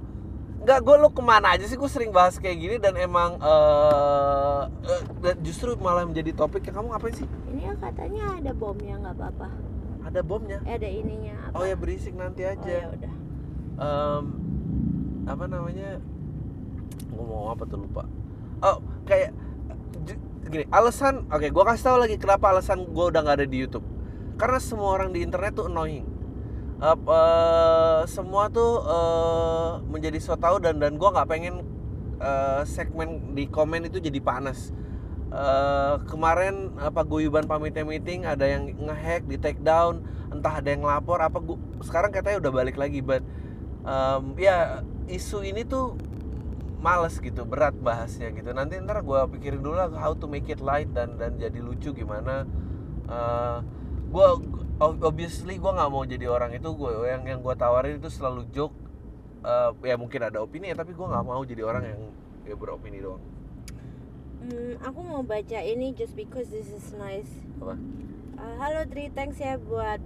Enggak, gue lu ke mana aja sih? Gue sering bahas kayak gini dan emang eh eh, dan justru malah menjadi topik ya kamu ngapain sih? Ini ya katanya ada bomnya nggak apa-apa. Ada bomnya. Eh ada ininya apa? Oh ya berisik nanti Oh, ya aja. udah. Em, apa namanya? Ngomong apa tuh lupa. Oh, kayak gini, alasan oke gua kasih tahu lagi kenapa alasan gua udah nggak ada di YouTube. Karena semua orang di internet tuh annoying. Ap- eh, semua tuh eh, menjadi so tau dan dan gua nggak pengen eh, segmen di komen itu jadi panas. Eh, kemarin apa guyuban pamit meeting ada yang ngehack di take down entah ada yang ngelapor apa gua sekarang katanya udah balik lagi but em, ya isu ini tuh males gitu berat bahasnya gitu. Nanti ntar gua pikirin dulu lah how to make it light dan dan jadi lucu gimana. Eh, gua ob- obviously gua nggak mau jadi orang itu gua yang yang gua tawarin itu selalu joke. Eh, ya mungkin ada opini ya tapi gua nggak mau jadi orang yang ya beropini doang Hmm, aku mau baca ini just because this is nice. Apa? Uh, halo Tri, thanks ya buat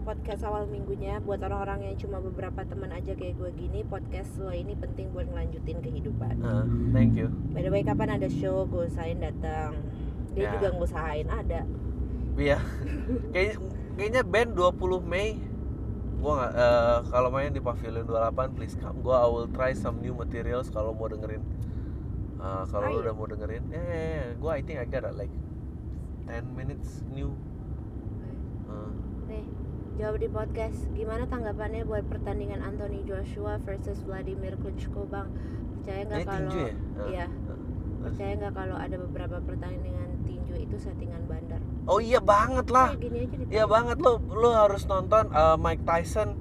podcast awal minggunya buat orang-orang yang cuma beberapa teman aja kayak gue gini podcast lo ini penting buat ngelanjutin kehidupan Eh, thank you by the way kapan ada show gue usahain datang dia Ya. juga ngusahain ada Iya. kayaknya kayaknya band 20 Mei gua nggak eh, kalau main di Pavilion 28 please come. Gua I will try some new materials kalau mau dengerin. Eh, kalau udah mau dengerin, eh, eh, eh, gua I think I got like 10 minutes new. Eh, nih jawab di podcast. Gimana tanggapannya buat pertandingan Anthony Joshua versus Vladimir Klitschko bang? Percaya nggak kalau tinju ya? Iya. Eh, percaya nggak kalau ada beberapa pertandingan tinju itu settingan bandar? Oh iya banget lah. Gini aja Iya banget. Lo lo harus nonton uh, Mike Tyson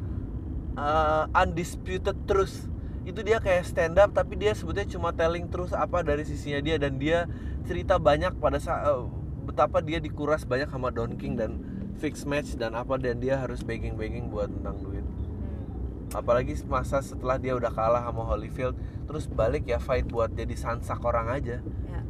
uh, Undisputed Truth. Itu dia kayak stand up tapi dia sebetulnya cuma telling terus apa dari sisinya dia dan dia cerita banyak pada saat uh, betapa dia dikuras banyak sama Don King dan fix match dan apa dan dia harus begging-begging buat tentang duit. Hmm. Apalagi masa setelah dia udah kalah sama Holyfield terus balik ya fight buat jadi sansak orang aja. Ya.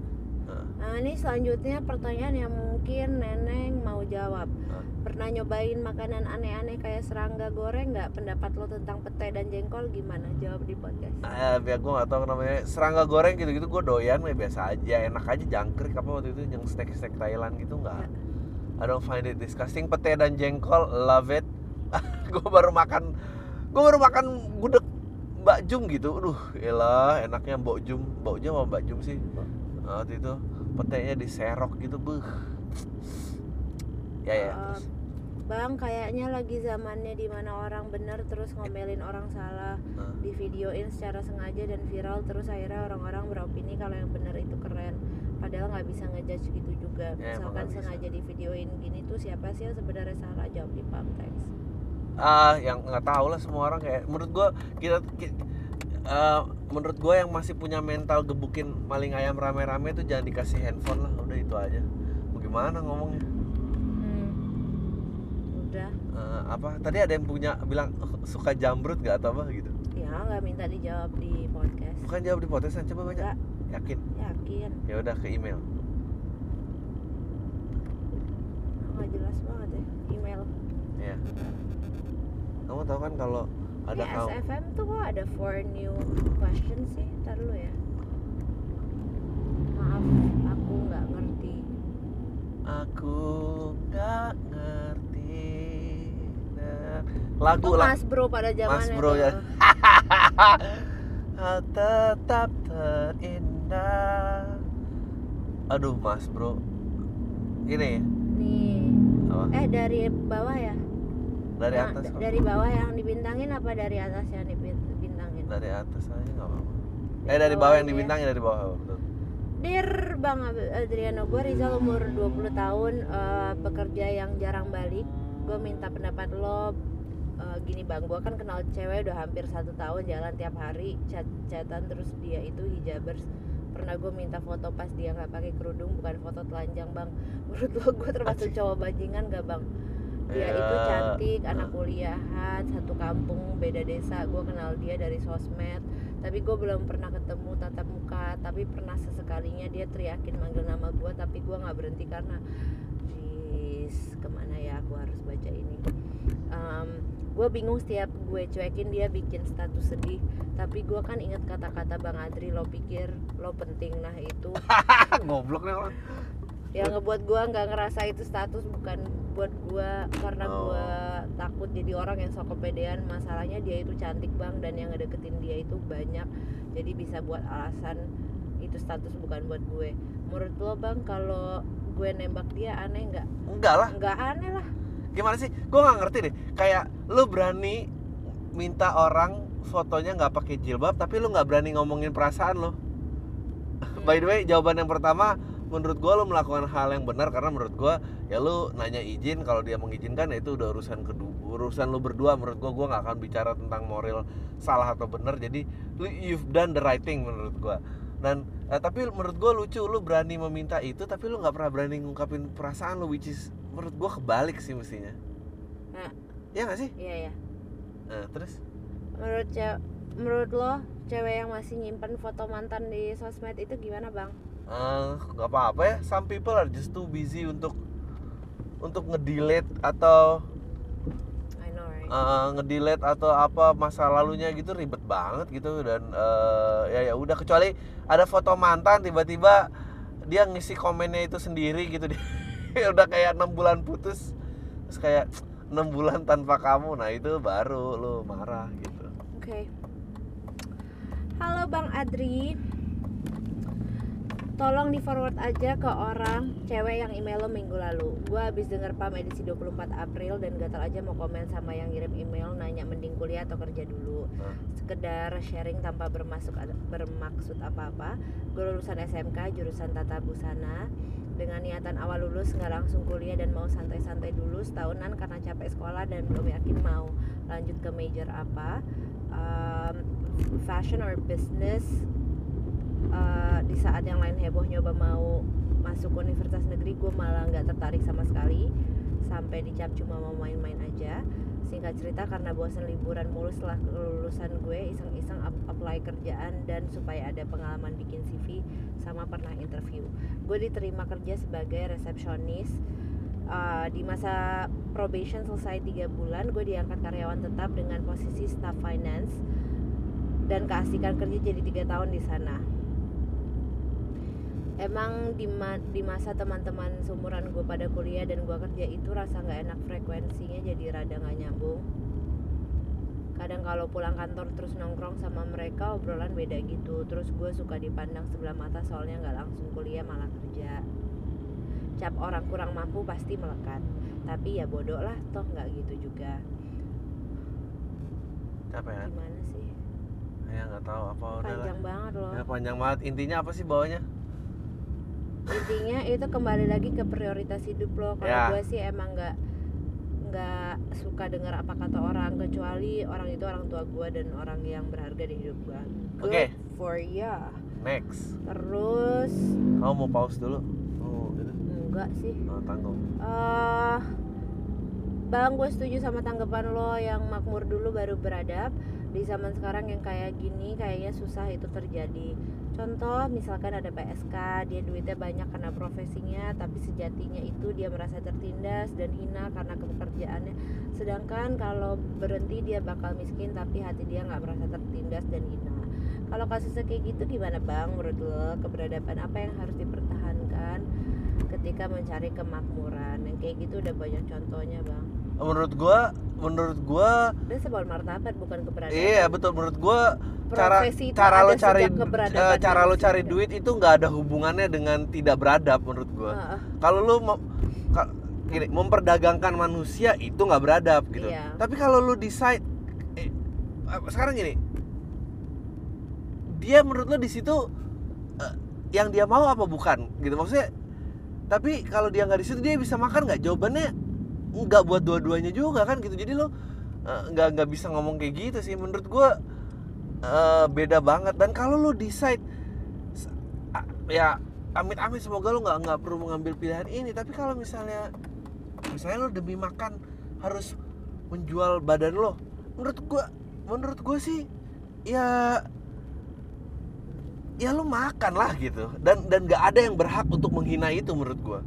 Nah, Nah ini selanjutnya pertanyaan yang mungkin Neneng mau jawab Hah? Pernah nyobain makanan aneh-aneh kayak serangga goreng nggak? Pendapat lo tentang pete dan jengkol? Gimana? Jawab di podcast. Eh, biar gue gak tau namanya serangga goreng gitu-gitu gue doyan ya biasa aja. Enak aja jangkrik apa waktu itu yang steak steak Thailand gitu nggak. I don't find it disgusting. Pete dan jengkol love it. Gue baru makan gue baru makan gudeg Mbak Jum gitu. Aduh elah enaknya Mbak Jum. Mbak Jum apa Mbak Jum sih. Waktu itu petenya diserok gitu buh ya ya. Terus? Bang kayaknya lagi zamannya di mana orang bener terus ngomelin orang salah. Nah, di videoin secara sengaja dan viral terus akhirnya orang-orang beropini kalau yang bener itu keren. Padahal nggak bisa ngejudge gitu juga. Ya, misalkan sengaja di videoin gini tuh siapa sih yang sebenarnya salah? Jawab di pump text ah yang nggak tahu lah semua orang kayak menurut gua kita, ki- eh, menurut gua yang masih punya mental gebukin maling ayam rame-rame itu jangan dikasih handphone lah. Udah itu aja. Mau gimana ngomongnya. Eh, apa? Tadi ada yang punya bilang "Oh, suka jambrut nggak? atau apa gitu. Ya nggak minta dijawab di podcast. Bukan jawab di podcastan coba baca. Nggak, yakin? Yakin. Ya udah ke email. Nggak jelas banget ya email. Ya kamu tahu kan kalau ada Ini kaum SFM tuh kok ada four new questions sih ntar dulu ya. Maaf aku nggak ngerti. Aku nggak ngerti lagu lah mas bro pada zamannya Bro tuh. ya. Tetap terindah aduh mas bro ini nih apa eh dari bawah ya dari Yang- atas kok. dari bawah yang dibintangin apa dari atas yang dibintangin dari atas aja nggak apa-apa eh dari bawah yang aja ya. dibintangin dari bawah betul Dear Bang Adriano, gue Rizal umur 20 tahun, eh, pekerja yang jarang balik. Gue minta pendapat lo. eh, gini bang, gue kan kenal cewek udah hampir satu tahun jalan tiap hari chat chatan terus dia itu hijabers. Pernah gue minta foto pas dia nggak pakai kerudung, bukan foto telanjang bang. Menurut lo gue termasuk cowok bajingan gak bang? Dia itu Ya, cantik, anak kuliahan, satu kampung, beda desa. Gue kenal dia dari sosmed tapi gue belum pernah ketemu tatap muka tapi pernah sesekalinya dia teriakin manggil nama gue tapi gue nggak berhenti karena Jis, ke mana ya aku harus baca ini? Gue bingung setiap gue cuekin dia bikin status sedih. Tapi gue kan inget kata-kata bang Adri lo pikir lo penting nah itu. Goblok nih orang. Yang ngebuat gue nggak ngerasa itu status bukan buat gue karena Oh. gue takut jadi orang yang sok kepedean. Masalahnya dia itu cantik bang dan yang ngedeketin dia itu banyak. Jadi bisa buat alasan itu status bukan buat gue. Menurut lo bang kalau gue nembak dia aneh nggak? Enggak lah. Nggak aneh lah. Gimana sih? Gue nggak ngerti deh. Kayak lu berani minta orang fotonya nggak pakai jilbab tapi lu nggak berani ngomongin perasaan lo by the way jawaban yang pertama menurut gue lu melakukan hal yang benar karena menurut gue ya lu nanya izin kalau dia mengizinkan ya itu udah urusan kedua urusan lu berdua. Menurut gue gue nggak akan bicara tentang moral salah atau benar. Jadi you've done the right thing menurut gue dan eh, tapi menurut gue lucu lu berani meminta itu tapi lu nggak pernah berani ngungkapin perasaan lu which is menurut gue kebalik sih mestinya. Nah. ya nggak sih? Iya ya nah, terus? Menurut ce- menurut lo cewek yang masih nyimpen foto mantan di sosmed itu gimana bang? Eh, nggak apa-apa ya. Some people are just too busy untuk untuk ngedelete atau Eh, ngedelete atau apa masa lalunya gitu ribet banget gitu dan eh, ya ya udah kecuali ada foto mantan tiba-tiba dia ngisi komennya itu sendiri gitu dia udah kayak enam bulan putus terus kayak enam bulan tanpa kamu nah itu baru lu marah gitu Oke. Halo Bang Adri. Tolong di forward aja ke orang cewek yang email lo minggu lalu. Gua habis denger PAM edisi 24 April dan gatal aja mau komen sama yang ngirim email nanya mending kuliah atau kerja dulu. Sekedar sharing tanpa bermasuk bermaksud apa-apa. Gue lulusan SMK jurusan tata busana dengan niatan awal lulus nggak langsung kuliah dan mau santai-santai dulu setahunan karena capek sekolah dan belum yakin mau lanjut ke major apa um, fashion or business Uh, di saat yang lain heboh nyoba mau masuk universitas negeri gue malah nggak tertarik sama sekali. Sampai dicap cuma mau main-main aja. Singkat cerita karena bosan liburan mulu setelah kelulusan gue iseng-iseng ap- apply kerjaan dan supaya ada pengalaman bikin CV sama pernah interview. Gue diterima kerja sebagai resepsionis. Uh, di masa probation selesai tiga bulan gue diangkat karyawan tetap dengan posisi staff finance dan keasikan kerja jadi tiga tahun di sana emang di, ma- di masa teman-teman seumuran gue pada kuliah dan gue kerja itu rasa nggak enak frekuensinya jadi rada nggak nyambung. Kadang kalau pulang kantor terus nongkrong sama mereka obrolan beda gitu. Terus gue suka dipandang sebelah mata soalnya nggak langsung kuliah malah kerja. Cap orang kurang mampu pasti melekat. Tapi ya bodoh lah toh nggak gitu juga. Capek kan gimana sih? Ya nggak tahu. Apa udah panjang banget loh. Ya, panjang banget. Intinya apa sih bawahnya intinya itu kembali lagi ke prioritas hidup lo. Kalau Ya. gue sih emang nggak nggak suka dengar apa kata orang kecuali orang itu orang tua gue dan orang yang berharga di hidup gue Oke. for ya. Next. Terus kamu mau pause dulu? Oh itu enggak sih. Oh, tanggung. Eh bang gue setuju sama tanggapan lo yang makmur dulu baru beradab di zaman sekarang yang kayak gini kayaknya susah itu terjadi. Contoh misalkan ada PSK dia duitnya banyak karena profesinya tapi sejatinya itu dia merasa tertindas dan hina karena pekerjaannya sedangkan kalau berhenti dia bakal miskin tapi hati dia nggak merasa tertindas dan hina. Kalau kasusnya kayak gitu gimana bang? Menurut lo keberadaban apa yang harus dipertahankan ketika mencari kemakmuran? Yang kayak gitu udah banyak contohnya bang menurut gua menurut gua dan sebuah martabat bukan keberadaban iya betul. Menurut gua cara cara lo cari eh, cara lo cari duit itu nggak ada hubungannya dengan tidak beradab menurut gua. Heeh. kalau lu mau ka- gini memperdagangkan manusia itu nggak beradab gitu. Iya. tapi kalau lu decide eh, apa- sekarang gini. Dia menurut lu di situ eh, yang dia mau apa bukan gitu. Maksudnya tapi kalau dia nggak di situ dia bisa makan nggak? Jawabannya nggak buat dua-duanya juga kan gitu. Jadi lo eh, nggak nggak bisa ngomong kayak gitu sih. Menurut gua eh, beda banget. Dan kalau lo decide a- ya amit-amit semoga lo nggak nggak perlu mengambil pilihan ini. Tapi kalau misalnya misalnya lo demi makan harus menjual badan lo menurut gua menurut gua sih ya ya lo makan lah gitu. Dan dan nggak ada yang berhak untuk menghina itu menurut gua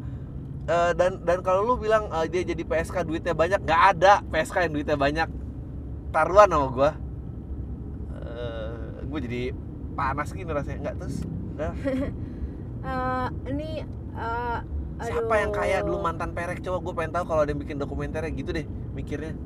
Eh, dan dan kalau lu bilang eh, dia jadi PSK duitnya banyak nggak ada PSK yang duitnya banyak. Taruhan sama gua. Eh, gue jadi panas gini rasanya. Nggak terus udah. Eh, ini eh, siapa yang kaya dulu mantan perek? Coba gue pengen tahu kalau ada yang bikin dokumenternya. Gitu deh mikirnya.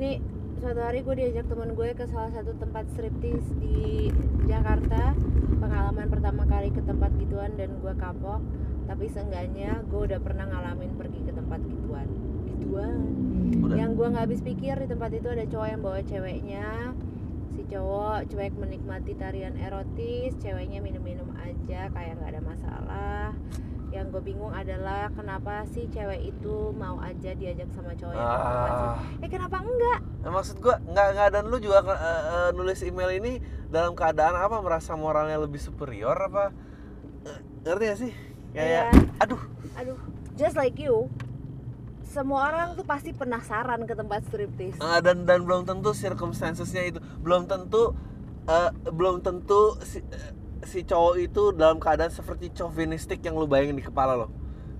Nih suatu hari gue diajak teman gue ke salah satu tempat striptease di Jakarta. Pengalaman pertama kali ke tempat gituan dan gue kapok Tapi seenggaknya gue udah pernah ngalamin pergi ke tempat gituan. Gituan. Udah. Yang gue nggak habis pikir di tempat itu ada cowok yang bawa ceweknya. Si cowok cuek menikmati tarian erotis Ceweknya minum-minum aja kayak nggak ada masalah. Yang gue bingung adalah kenapa sih cewek itu mau aja diajak sama cowok yang ah, eh kenapa enggak? Nah, maksud gue nggak nggak dan lu juga eh, nulis email ini dalam keadaan apa? Merasa moralnya lebih superior apa? Ngerti gak sih kayak Iya. aduh. Aduh. Just like you semua orang tuh pasti penasaran ke tempat striptease. Ah, dan dan belum tentu circumstancesnya itu. Belum tentu eh, belum tentu si, eh, si cowok itu dalam keadaan seperti chauvinistik yang lu bayangin di kepala lo.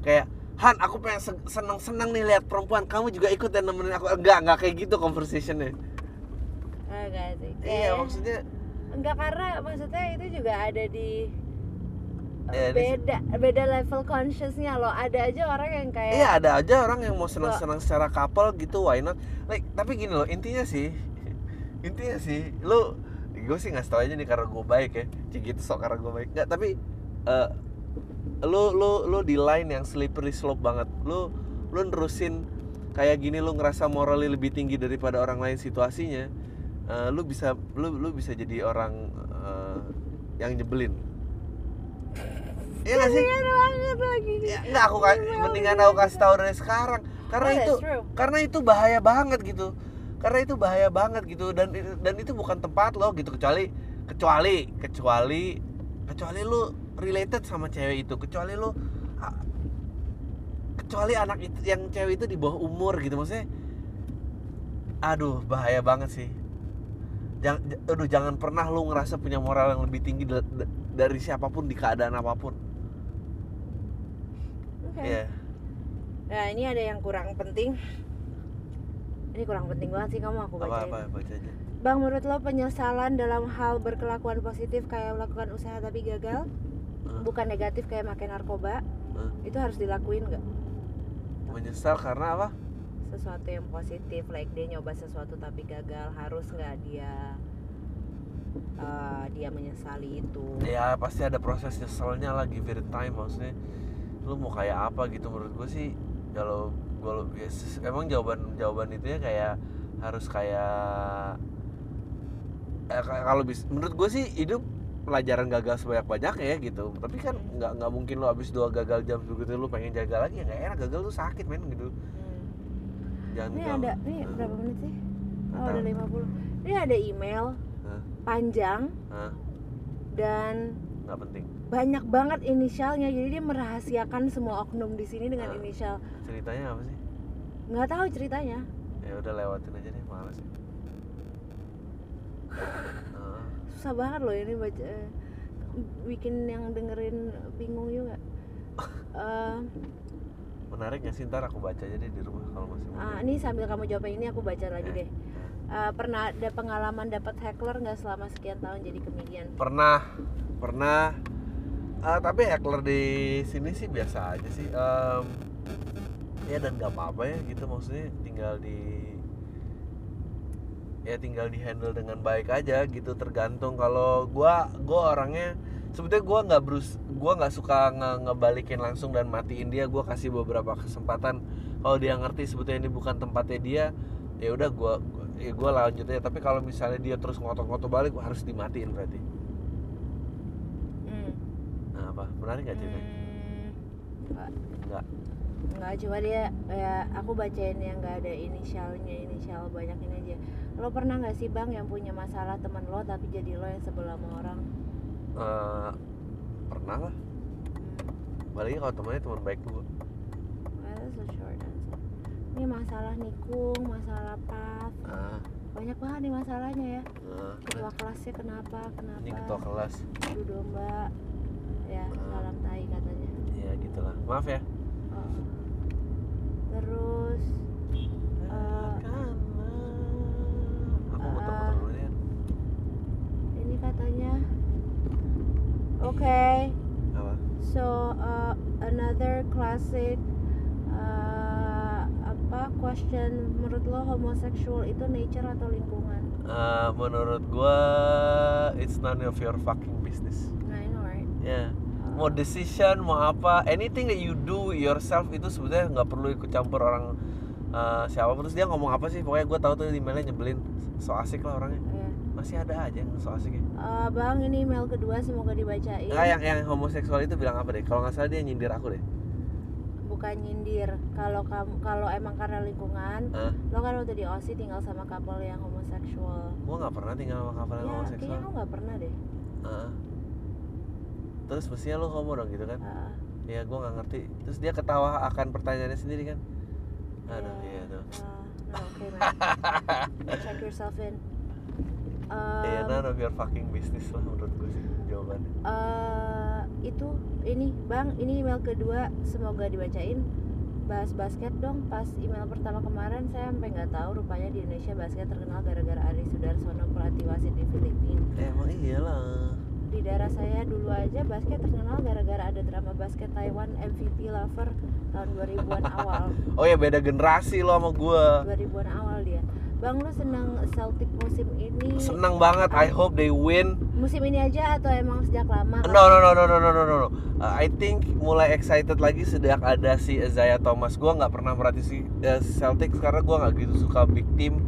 Kayak Han aku pengen seneng seneng nih lihat perempuan. Kamu juga ikut dan nemenin aku. Enggak enggak kayak gitu conversationnya. Enggak sih. Iya maksudnya enggak karena maksudnya itu juga ada di Di- beda beda level consciousnya loh. Ada aja orang yang kayak iya ada aja orang yang mau seneng secara couple gitu why not? Like tapi gini loh intinya sih intinya sih lu gue sih nggak tahu aja nih karena gue baik ya. Cik gitu sok karena gue baik. Nggak tapi eh, lu lu lu di line yang slippery slope banget. Lu lu nerusin kayak gini lu ngerasa moralnya lebih tinggi daripada orang lain situasinya eh, lu bisa lu lu bisa jadi orang eh, yang nyebelin Iya gak sih? Banget lagi. Ya, enggak aku mendingan aku kasih tahu dari sekarang. Karena Oh, itu true. karena itu bahaya banget gitu. Karena itu bahaya banget gitu. Dan dan itu bukan tempat lo gitu. Kecuali kecuali kecuali kecuali lu related sama cewek itu. Kecuali lu kecuali anak itu yang cewek itu di bawah umur gitu. Maksudnya aduh bahaya banget sih. Jangan aduh jangan pernah lu ngerasa punya moral yang lebih tinggi da- da- dari siapa pun di keadaan apa pun Oke. Iya. Nah ini ada yang kurang penting. Ini kurang penting banget sih kamu aku apa bacain. apa baca aja Bang, menurut lo penyesalan dalam hal berkelakuan positif kayak melakukan usaha tapi gagal, Hmm. bukan negatif kayak makan narkoba, Hmm. itu harus dilakuin nggak? menyesal karena apa Sesuatu yang positif, like dia nyoba sesuatu tapi gagal, harus nggak dia eh, dia menyesali itu? ya pasti ada proses nyeselnya lah give time maksudnya lu mau kayak apa gitu menurut gue sih kalau gue ya, emang jawaban jawaban itu ya kayak harus kayak eh, ka- kalau bis menurut gue sih hidup pelajaran gagal sebanyak banyaknya ya gitu tapi kan nggak nggak mungkin lu habis dua gagal jam begitu lu pengen jaga lagi ya nggak enak gagal tuh sakit men gitu Hmm. jangan Ini gagal. ada, nih Hah? berapa menit sih? Oh, tahu. ada 50. Ini ada email Hah? panjang Hah? dan nggak penting banyak banget inisialnya. Jadi dia merahasiakan semua oknum di sini dengan Ah. inisial. ceritanya apa sih Nggak tahu ceritanya. ya udah lewatin aja deh males ya Ah, Susah banget loh ini baca eh, bikin yang dengerin bingung juga. Eh, menarik nggak sih ntar aku baca aja deh di rumah kalau masih mau ah, ini sambil kamu jawab ini aku baca lagi deh. Eh, pernah ada pengalaman dapat heckler nggak selama sekian tahun jadi komedian? pernah pernah Ah, tapi heckler di sini sih biasa aja sih Em, ya dan nggak apa-apa ya gitu maksudnya tinggal di ya tinggal di handle dengan baik aja gitu tergantung kalau gua gua orangnya sebetulnya gua nggak berus gua nggak suka nge- ngebalikin langsung dan matiin dia gua kasih beberapa kesempatan. Kalau dia ngerti sebetulnya ini bukan tempatnya dia ya udah gua- ya gua lanjut aja. Tapi kalau misalnya dia terus ngotot-ngotot balik harus dimatiin berarti apa menarik nggak ceritanya Hmm, nggak. nggak Nggak cuma dia ya aku bacain yang nggak ada inisialnya inisial banyak ini aja. Lo pernah nggak sih bang yang punya masalah teman lo tapi jadi lo yang sebelah sama orang? Eh, pernah lah Hmm. apalagi kalau temannya teman baik gua Well, that's a short answer. Ini masalah nikung, masalah path, ah banyak banget nih masalahnya ya. ah, Ketua kelasnya kenapa, kenapa? ini ketua kelas Adu domba, ya salam tai katanya. ya gitulah maaf ya Oh. Terus aku muter-muter dulu ya ini katanya, oke. apa So uh, another classic uh, apa question menurut lo homoseksual itu nature atau lingkungan? Eh, menurut gua it's none of your fucking business Nah, I know right. ya Uh, mau decision mau apa anything that you do yourself itu sebetulnya nggak perlu ikut campur orang eh, siapa terus dia ngomong apa sih pokoknya gue tahu tuh emailnya nyebelin so asik lah orangnya ya. masih ada aja yang so asik ya Uh, bang ini email kedua semoga dibacain. Nggak, yang yang homoseksual itu bilang apa deh kalau nggak salah dia nyindir aku deh Bukan nyindir. Kalau kamu kalau emang karena lingkungan, Hah? lo kan waktu di OSI tinggal sama couple yang homoseksual. gue nggak pernah tinggal sama kapal yang Ya, homoseksual kayaknya lo nggak pernah deh. Heeh. Terus mestinya lo homo dong gitu kan. Uh, ya gue nggak ngerti. Terus dia ketawa akan pertanyaannya sendiri kan. Aduh ya, iya tuh uh, no, okay, man. Check yourself in. Iya, Um, none of your fucking business lah menurut gue sih jawabannya. eh itu ini bang ini email kedua. Semoga dibacain. Bahas basket dong. Pas email pertama kemarin saya sampai nggak tahu rupanya di Indonesia basket terkenal gara-gara Ari Sudarsono pelatih wasit di Filipina. Eh, emang iyalah. Di daerah saya dulu aja basket terkenal gara-gara ada drama basket Taiwan MVP lover tahun 2000-an awal Oh ya beda generasi lo sama gue. 2000-an awal dia bang lu seneng Celtic musim ini Senang banget. I hope they win. musim ini aja atau emang sejak lama No no no no no no no no. no. Uh, I think mulai excited lagi sejak ada si Isaiah Thomas. Gua nggak pernah merhati si uh, Celtics karena gua nggak gitu suka big team.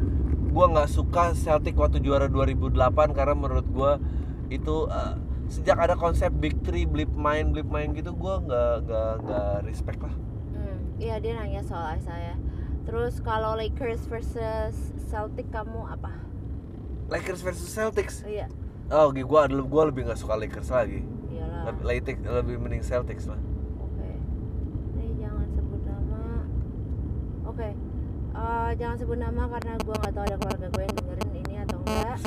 Gua nggak suka Celtic waktu juara 2008 karena menurut gua itu uh, sejak ada konsep big three, blip main, blip main gitu, gua nggak nggak nggak respect lah. Hmm, iya dia nanya soal saya. Terus kalau Lakers versus Celtic kamu apa? Lakers versus Celtics. Iya, Oh, gua gua lebih nggak suka Lakers lagi. iyalah. Lebih, Celtics lebih mending Celtics lah. Oke. Ini jangan sebut nama. Oke. Eh, jangan sebut nama karena gua nggak tahu ada keluarga gue yang dengerin ini atau enggak.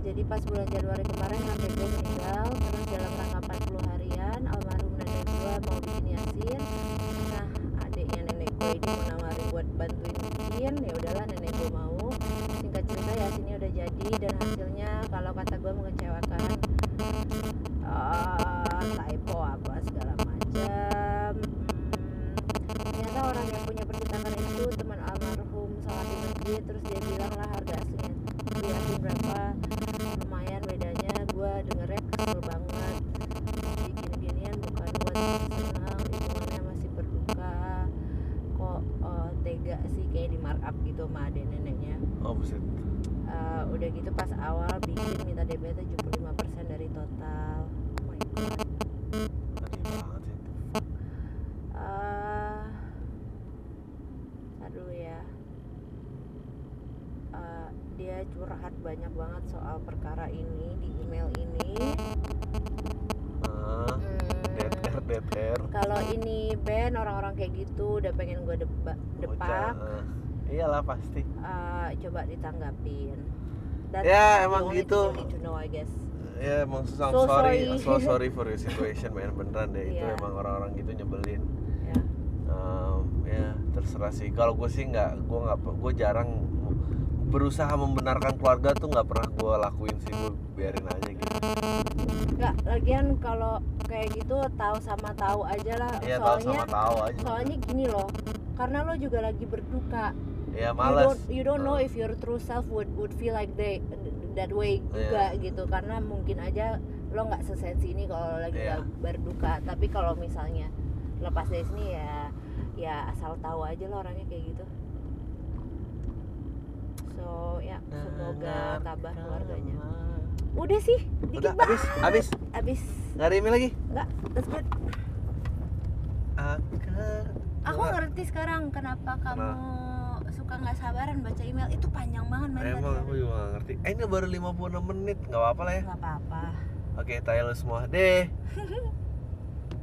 Jadi pas bulan Januari kemarin kakek gue meninggal terus dalam rangka 40 harian almarhum nenek gue mau bikin. Nah adiknya nenek gue ini mau nawarin buat bantuin bikin ya udahlah nenek gue mau. Singkat cerita yasinnya udah jadi dan hasilnya kalau kata gue mengecewakan. Ah, typo apa segala macam. Hmm, ternyata orang yang punya percetakan itu teman almarhum salah di terus dia bilang lah harga aslinya berapa dengernya kesel banget. Jadi gini-ginian bukan buat personal hubungannya masih berduka. Kok uh, tega sih kayak di markup gitu sama neneknya. Oh buset. Uh, udah gitu pas awal bikin minta DP tujuh puluh curhat banyak banget soal perkara ini di email ini. Ah Hmm, kalau ini band orang-orang kayak gitu udah pengen gue depak depak Bocah, ah. iyalah pasti. Eh, coba ditanggapin. That's Ya, emang gitu. need to know, I guess. ya emang susah. So sorry sorry. so sorry for your situation man. Beneran deh itu emang orang-orang gitu nyebelin. Ya. Em, ya terserah sih. Kalau gue sih nggak gue nggak gue jarang berusaha membenarkan keluarga tuh nggak pernah gue lakuin sih gue biarin aja gitu Nggak, lagian kalau kayak gitu tahu sama tahu aja lah. Iya tahu soalnya sama tahu aja soalnya gini loh. Karena lo juga lagi berduka. ya You males don't you don't know if your true self would would feel like they that way juga Iya. gitu. Karena mungkin aja lo nggak sesensi ini kalau lagi Iya. nggak berduka. Tapi kalau misalnya lepas dari sini ya ya asal tahu aja lo orangnya kayak gitu. So ya semoga tabah keluarganya. Udah sih, udah dikit banget. habis. Habis. Abis nggak ada email lagi? Enggak, that's good. Aku ngerti sekarang kenapa kamu suka nggak sabaran baca email. Itu panjang banget banget. emang aku juga nggak ngerti. Eh ini baru 56 menit. Nggak apa-apa lah ya. Gak apa-apa. oke lu semua. Deh